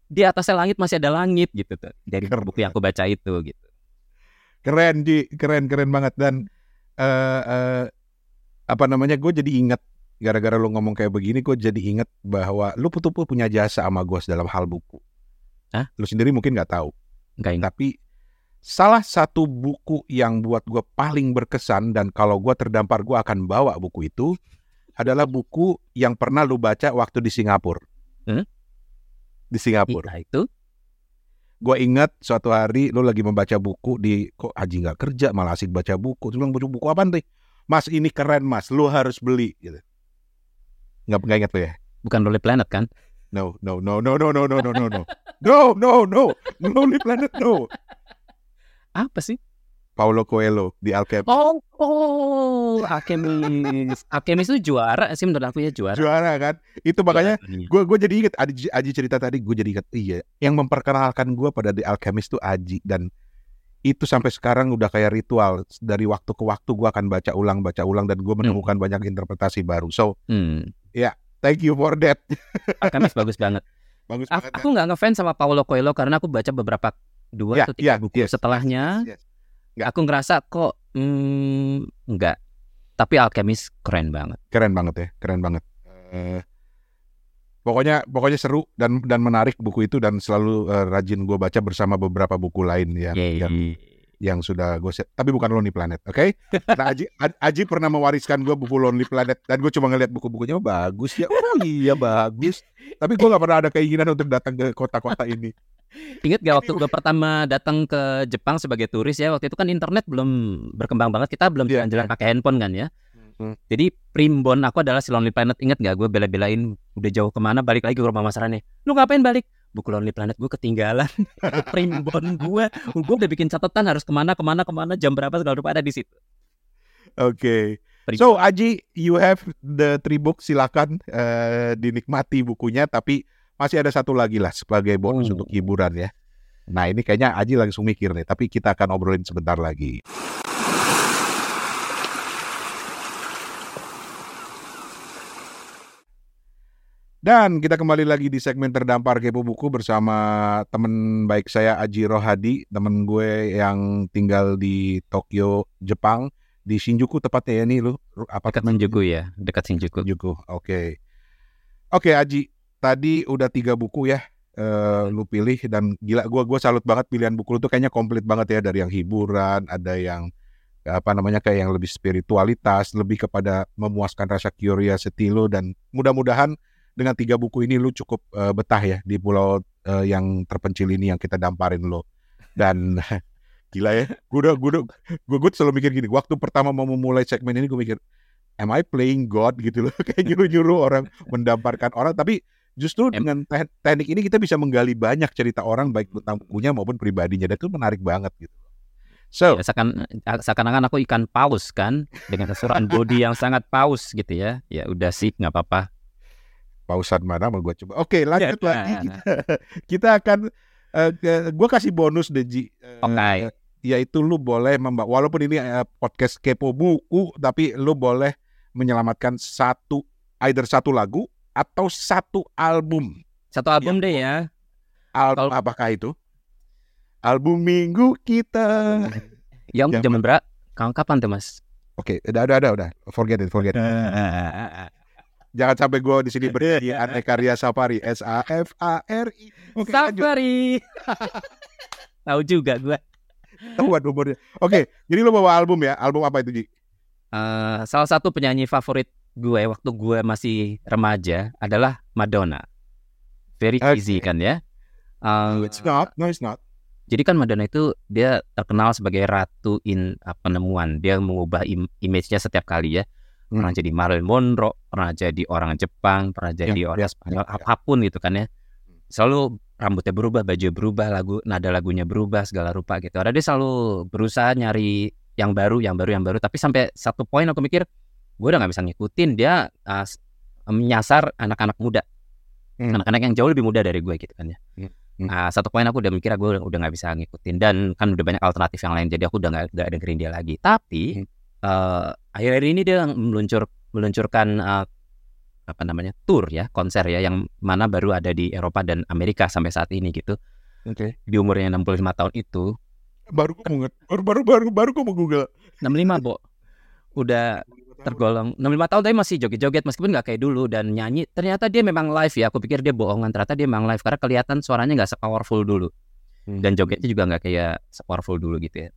Di atasnya langit masih ada langit gitu tuh. Dari Keren. buku yang aku baca itu gitu. Keren Ji, keren keren banget dan eh eh, apa namanya gue jadi ingat gara-gara lu ngomong kayak begini gue jadi ingat bahwa lu betul punya jasa sama gue dalam hal buku. Hah? Lu sendiri mungkin nggak tahu, Enggak ingat. tapi salah satu buku yang buat gue paling berkesan dan kalau gue terdampar gue akan bawa buku itu adalah buku yang pernah lu baca waktu di Singapura. Hmm? Di Singapura. Nah, itu Gue ingat suatu hari lu lagi membaca buku di kok Aji nggak kerja malah asik baca buku. Terus bilang baca buku apa nih? Mas ini keren mas, lu harus beli. Gitu. Nggak nggak ingat lu ya? bukan Lonely Planet kan? No no no no no no no no no no no no no Lonely Planet no. Apa sih? Paulo Coelho di Alchemist. Oh, oh, Alchemist. Alchemist itu juara sih menurut aku ya juara. Juara kan? Itu makanya Juara dunia. gue gue jadi inget Aji, Aji cerita tadi gue jadi inget iya yang memperkenalkan gue pada The Alchemist tuh Aji dan itu sampai sekarang udah kayak ritual dari waktu ke waktu gue akan baca ulang baca ulang dan gue menemukan banyak interpretasi baru so Hmm, thank you for that Alchemist bagus banget. bagus banget aku nggak ngefans sama Paulo Coelho karena aku baca beberapa dua Ya, atau tiga ya, buku yes, setelahnya. yes, Nggak. Aku ngerasa kok hmm, enggak. Tapi Alchemist keren banget. keren banget ya keren banget Eh, pokoknya pokoknya seru dan dan menarik buku itu dan selalu eh, rajin gue baca bersama beberapa buku lain ya Yeay. yang yang sudah gue tapi bukan Lonely Planet oke nah Aji Aji pernah mewariskan gue buku Lonely Planet dan gue cuma ngeliat buku-bukunya oh, bagus ya oh iya bagus tapi gue nggak pernah ada keinginan untuk datang ke kota-kota ini Ingat gak waktu gue pertama datang ke Jepang sebagai turis ya waktu itu kan internet belum berkembang banget kita belum Iya, jalan-jalan pakai handphone kan ya. Hmm. Jadi primbon aku adalah si Lonely Planet inget gak gue bela-belain udah jauh ke mana balik lagi ke rumah Mas Rane. Lu ngapain balik? Buku Lonely Planet gue ketinggalan. primbon gue, gue udah bikin catatan harus ke mana ke mana ke mana jam berapa segala rupa ada di situ. oke Primbon. so Aji you have the three books silakan eh, dinikmati bukunya tapi masih ada satu lagi lah sebagai bonus Oh. untuk hiburan ya nah ini kayaknya Aji langsung mikir nih tapi kita akan obrolin sebentar lagi Dan kita kembali lagi di segmen terdampar kepo buku bersama teman baik saya Aji Rohadi, temen gue yang tinggal di Tokyo, Jepang, di Shinjuku tepatnya ya nih lu. Apa Dekat Shinjuku ya, dekat Shinjuku. Shinjuku. Oke. Oke Aji, tadi udah tiga buku ya eh, lu pilih dan gila gua gua salut banget pilihan buku lu tuh kayaknya komplit banget ya dari yang hiburan, ada yang apa namanya kayak yang lebih spiritualitas, lebih kepada memuaskan rasa curiosity lu dan mudah-mudahan dengan tiga buku ini lu cukup eh, betah ya di pulau eh, yang terpencil ini yang kita damparin lo dan gila ya gue udah gue udah gue selalu mikir gini waktu pertama mau memulai segmen ini gue mikir am I playing God? gitu loh kayak nyuruh nyuruh orang mendamparkan orang. Tapi justru Em- dengan te- teknik ini kita bisa menggali banyak cerita orang baik tentang bukunya maupun pribadinya dan itu menarik banget gitu so Ya, seakan, seakan-akan aku ikan paus kan dengan keseruan body yang sangat paus gitu ya. Ya udah sih nggak apa-apa. pausan mana mau gue coba. Oke, lanjut Ya, lagi. nah, Kita, kita akan eh, ke- gue kasih bonus deh Ji. Eh, Oke. Yaitu lu boleh membawa walaupun ini eh, podcast kepo buku tapi lu boleh menyelamatkan satu either satu lagu atau satu album. Satu album deh ya. Album Kalau- apakah itu? Album minggu kita. Yang Yang zaman berapa? Kapan kapan tuh mas? Oke, udah, udah, udah, udah. Forget it, forget it. Jangan sampai gue di sini berdiri Aneh Karya Safari S A F A R I. Lanjut. Safari. Tahu juga gue. Tahuan umurnya. Oke, jadi lo bawa album ya? Album apa itu Ji? Eh, salah satu penyanyi favorit gue waktu gue masih remaja adalah Madonna. Very Oke. easy kan ya. Eh, It's not, no it's not. jadi kan Madonna itu dia terkenal sebagai ratu in uh, penemuan. Dia mengubah im- image-nya setiap kali ya. Hmm. Pernah jadi Marilyn Monroe, pernah jadi orang Jepang, pernah jadi Ya, orang ya, Spanyol, ya, ya. apa pun gitu kan ya. Selalu rambutnya berubah, baju berubah, lagu nada lagunya berubah, segala rupa gitu. Ada dia selalu berusaha nyari yang baru, yang baru, yang baru. Tapi sampai satu poin aku mikir, gue udah nggak bisa ngikutin dia uh, menyasar anak-anak muda, Hmm. anak-anak yang jauh lebih muda dari gue gitu kan ya. Hmm. Hmm. Ah, satu poin aku udah mikir gue udah nggak bisa ngikutin dan kan udah banyak alternatif yang lain jadi aku udah nggak dengerin dia lagi tapi Hmm. eh, akhir-akhir ini dia meluncur meluncurkan eh, apa namanya tour ya konser ya yang mana baru ada di Eropa dan Amerika sampai saat ini gitu Oke. di umurnya 65 tahun itu Baru gue baru baru baru baru gue mau Google. 65 bo udah tergolong 65 tahun tapi masih joget-joget meskipun nggak kayak dulu dan nyanyi. Ternyata dia memang live ya aku pikir dia bohongan ternyata dia memang live karena kelihatan suaranya nggak sepowerful dulu. Hmm. dan jogetnya juga nggak kayak sepowerful dulu gitu ya.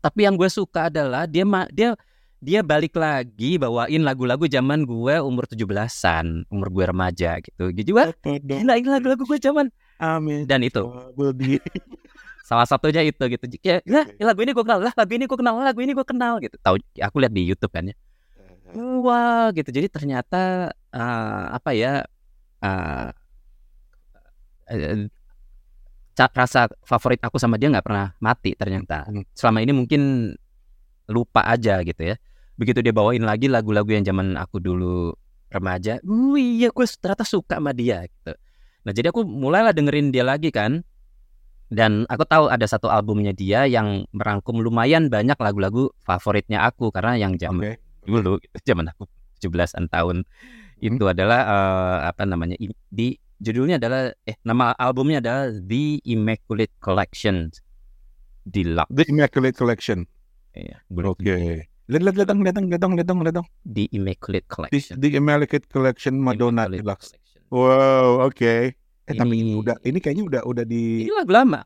Tapi yang gue suka adalah dia dia dia balik lagi bawain lagu-lagu zaman gue umur 17-an umur gue remaja gitu. Gitu wah gila ini lagu-lagu gue zaman. Amin. dan itu. Salah satunya itu gitu. Ya, ya lagu ini gue kenal lah lagu ini gue kenal lagu ini gue kenal gitu. Tahu aku lihat di YouTube kan ya wah gitu. Jadi ternyata eh, apa ya ca- rasa favorit aku sama dia nggak pernah mati ternyata. Hmm. selama ini mungkin lupa aja gitu ya. Begitu dia bawain lagi lagu-lagu yang zaman aku dulu remaja wih iya gue ternyata suka sama dia gitu. Nah jadi aku mulailah dengerin dia lagi kan. Dan aku tahu ada satu albumnya dia yang merangkum lumayan banyak lagu-lagu favoritnya aku karena yang zaman Oke. Dulu gitu, zaman aku 17-an tahun itu adalah eh, apa namanya di judulnya adalah eh nama albumnya adalah The Immaculate Collection Deluxe The Immaculate Collection. Iya, Oke. Lihat lihat lihat lihat lihat lihat. The Immaculate The, Collection the Immaculate Collection Madonna Immaculate Deluxe. Collection. Wow, oke. Eh tapi ini Ini- udah ini kayaknya udah udah di ini lagu lama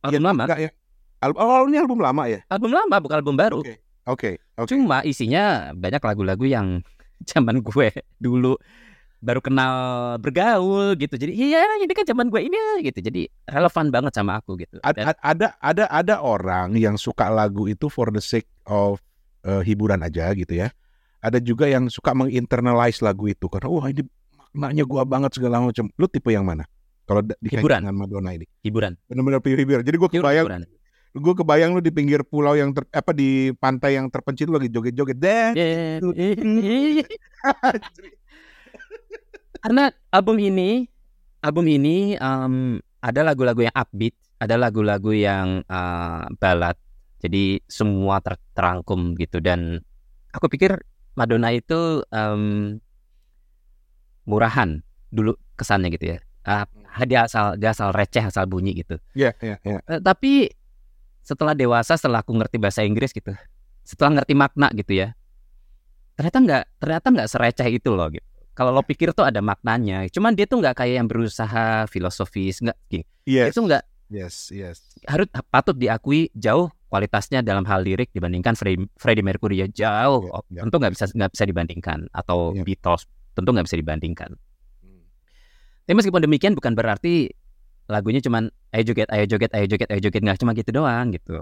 album lama enggak ya? Album, oh ini album lama ya? album lama bukan album baru Oke. Oke, oke. cuma isinya banyak lagu-lagu yang zaman gue dulu baru kenal bergaul gitu jadi iya ini kan zaman gue ini gitu jadi relevan banget sama aku gitu Dan- ad- ada ada ada orang yang suka lagu itu for the sake of uh, hiburan aja gitu ya. Ada juga yang suka menginternalize lagu itu karena wah ini maknanya gua banget segala macam. Lu tipe yang mana? Kalau dikaitkan dengan Madonna ini. hiburan Benar-benar hiburan. Jadi gua kebayang hiburan. Gue kebayang lu di pinggir pulau yang ter, apa di pantai yang terpencil lagi joget-joget deh. Yeah. Karena album ini, album ini em, ada lagu-lagu yang upbeat, ada lagu-lagu yang eh, balad. Jadi semua ter- terangkum gitu dan aku pikir Madonna itu em, murahan dulu kesannya gitu ya. Ah, dia asal dia asal receh asal bunyi gitu. Iya, iya, iya. Eh, tapi setelah dewasa setelah aku ngerti bahasa Inggris gitu setelah ngerti makna gitu ya ternyata nggak ternyata nggak sereceh itu loh gitu kalau lo pikir tuh ada maknanya cuman dia tuh nggak kayak yang berusaha filosofis nggak gini Yes. itu nggak Yes, yes. harus patut diakui jauh kualitasnya dalam hal lirik dibandingkan Freddie, Freddie Mercury ya jauh Ya, ya. tentu nggak bisa nggak bisa dibandingkan atau Ya. Beatles tentu nggak bisa dibandingkan tapi meskipun demikian bukan berarti lagunya cuman ayo joget, ayo joget, ayo joget, ayo joget nggak cuma gitu doang gitu.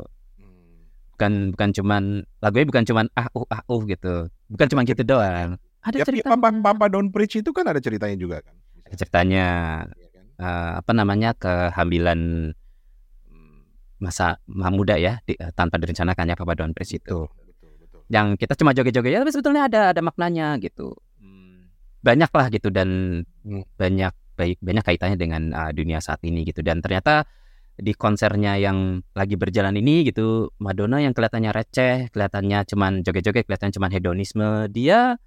Bukan bukan cuman lagunya bukan cuman ah uh ah uh gitu. Bukan cuma gitu doang. Ya, Ada cerita. Papa, Papa Don't Preach itu kan ada ceritanya juga kan. Ada ceritanya kan? eh, apa namanya kehamilan mm, masa ma- muda ya di- eh, tanpa direncanakan ya Papa Don Prince itu. Betul, betul, betul. Yang kita cuma joget-joget ya tapi sebetulnya ada ada maknanya gitu. banyak lah gitu dan Hmm. banyak banyak kaitannya dengan uh, dunia saat ini gitu. Dan ternyata di konsernya yang lagi berjalan ini gitu Madonna yang kelihatannya receh kelihatannya cuman joget-joget kelihatannya cuman hedonisme dia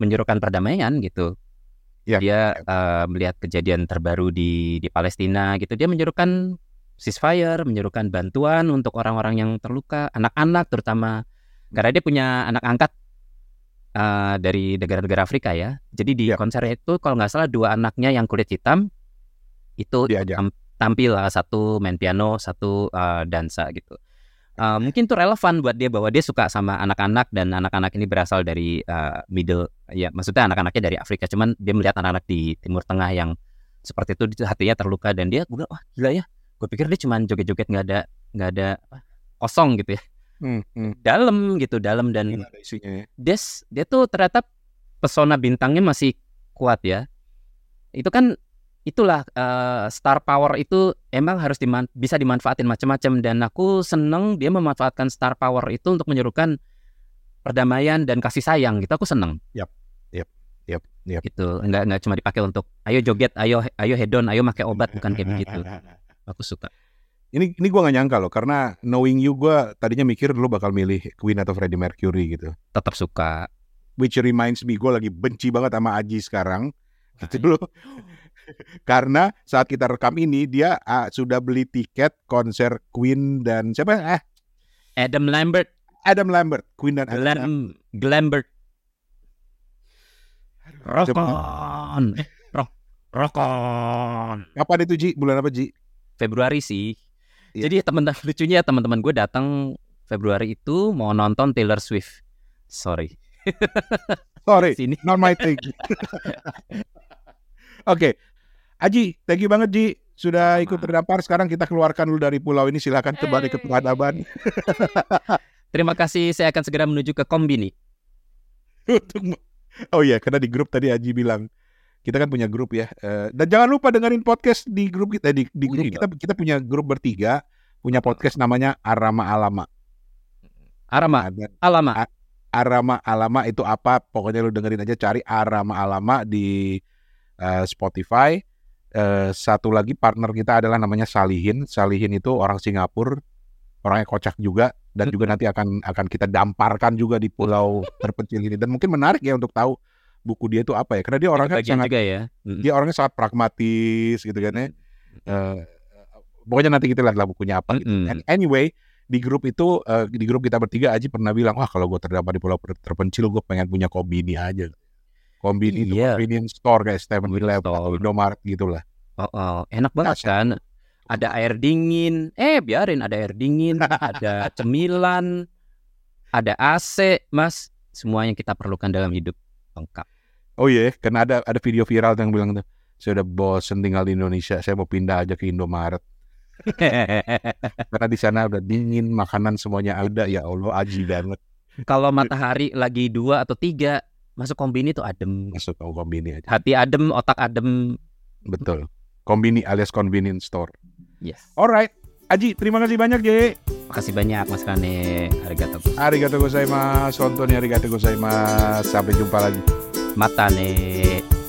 menyerukan perdamaian gitu. Ya, dia uh, melihat kejadian terbaru di di Palestina gitu. Dia menyerukan ceasefire menyerukan bantuan untuk orang-orang yang terluka anak-anak terutama. Karena dia punya anak angkat uh, dari negara-negara Afrika ya. Jadi di Ya. konser itu kalau nggak salah dua anaknya yang kulit hitam itu tam- tampil uh, satu main piano satu uh, dansa gitu. Uh, mungkin tuh relevan buat dia bahwa dia suka sama anak-anak dan anak-anak ini berasal dari uh, middle ya maksudnya anak-anaknya dari Afrika. Cuman dia melihat anak-anak di Timur Tengah yang seperti itu hatinya terluka dan dia gue bilang wah gila ya. Gue pikir dia cuman joget-joget nggak ada nggak ada kosong gitu ya Hmm, hmm. dalam gitu dalam dan Ini ada isunya ya. dia s- dia tuh ternyata pesona bintangnya masih kuat ya. Itu kan itulah eh, star power itu emang harus diman- bisa dimanfaatin macam-macam dan aku seneng dia memanfaatkan star power itu untuk menyerukan perdamaian dan kasih sayang gitu. Aku seneng. Yap, yap. gitu. Nggak nggak cuma dipakai untuk ayo joget ayo ayo hedon ayo pakai obat. Bukan kayak begitu. Aku suka Ini ini gua nggak nyangka loh karena knowing you gua tadinya mikir lu bakal milih Queen atau Freddie Mercury gitu. tetap suka Which reminds me gue lagi benci banget sama Aji sekarang. Gitu loh. karena saat kita rekam ini dia ah, sudah beli tiket konser Queen dan siapa? Eh, Adam Lambert Adam Lambert. Queen dan Adam Glam Glambert Rokon eh, Rok Rokon Kapan itu Ji? Bulan apa Ji? Februari sih. Iya. Jadi teman lucunya teman-teman gue datang Februari itu mau nonton Taylor Swift. Sorry. Sorry, Sini. not my thing. Oke, Aji, thank you banget Ji sudah ikut terdampar. Sekarang kita keluarkan dulu dari pulau ini. Silakan kembali ke peradaban. Terima kasih. Saya akan segera menuju ke Kombini. Oh iya, karena di grup tadi Aji bilang kita kan punya grup ya. Eh, dan jangan lupa dengerin podcast di grup kita. Eh, di, di Oh, grup iya. kita kita punya grup bertiga, punya podcast namanya Arama Alama. Arama, Ada Alama. Arama Alama itu apa? Pokoknya lu dengerin aja cari Arama Alama di eh, Spotify. Eh, satu lagi partner kita adalah namanya Salihin. Salihin itu orang Singapura, orangnya kocak juga dan juga nanti akan akan kita damparkan juga di pulau terpencil ini dan mungkin menarik ya untuk tahu buku dia itu apa ya karena dia orangnya Bagian sangat juga ya. Mm. dia orangnya sangat pragmatis gitu kan ya. Eh, pokoknya nanti kita lihat lah bukunya apa gitu. And anyway, di grup itu eh, di grup kita bertiga Aji pernah bilang, "Wah, kalau gue terdapat di pulau ter- terpencil, gue pengen punya kombini aja." Kombini itu Iya. convenience store kayak Seven Eleven. Indomaret gitu lah. Oh, oh, enak banget Dahsyat. kan. Ada air dingin. Eh, biarin ada air dingin, ada cemilan, ada AC, Mas. Semua yang kita perlukan dalam hidup lengkap. Oh iya, karena ada ada video viral yang bilang tuh, saya udah bosen tinggal di Indonesia, saya mau pindah aja ke Indomaret. Karena di sana udah dingin, makanan semuanya ada. Ya Allah, Aji banget Kalau matahari lagi dua atau tiga, masuk kombini tuh adem. masuk ke kombini aja. Hati adem, otak adem. Betul. Kombini alias convenience store. Yes. Alright, Aji, terima kasih banyak, Ji. Makasih banyak Mas Rane. Arigato. Arigato gozaimasu, Hontou ni arigato gozaimasu. Sampai jumpa lagi. Mata nih.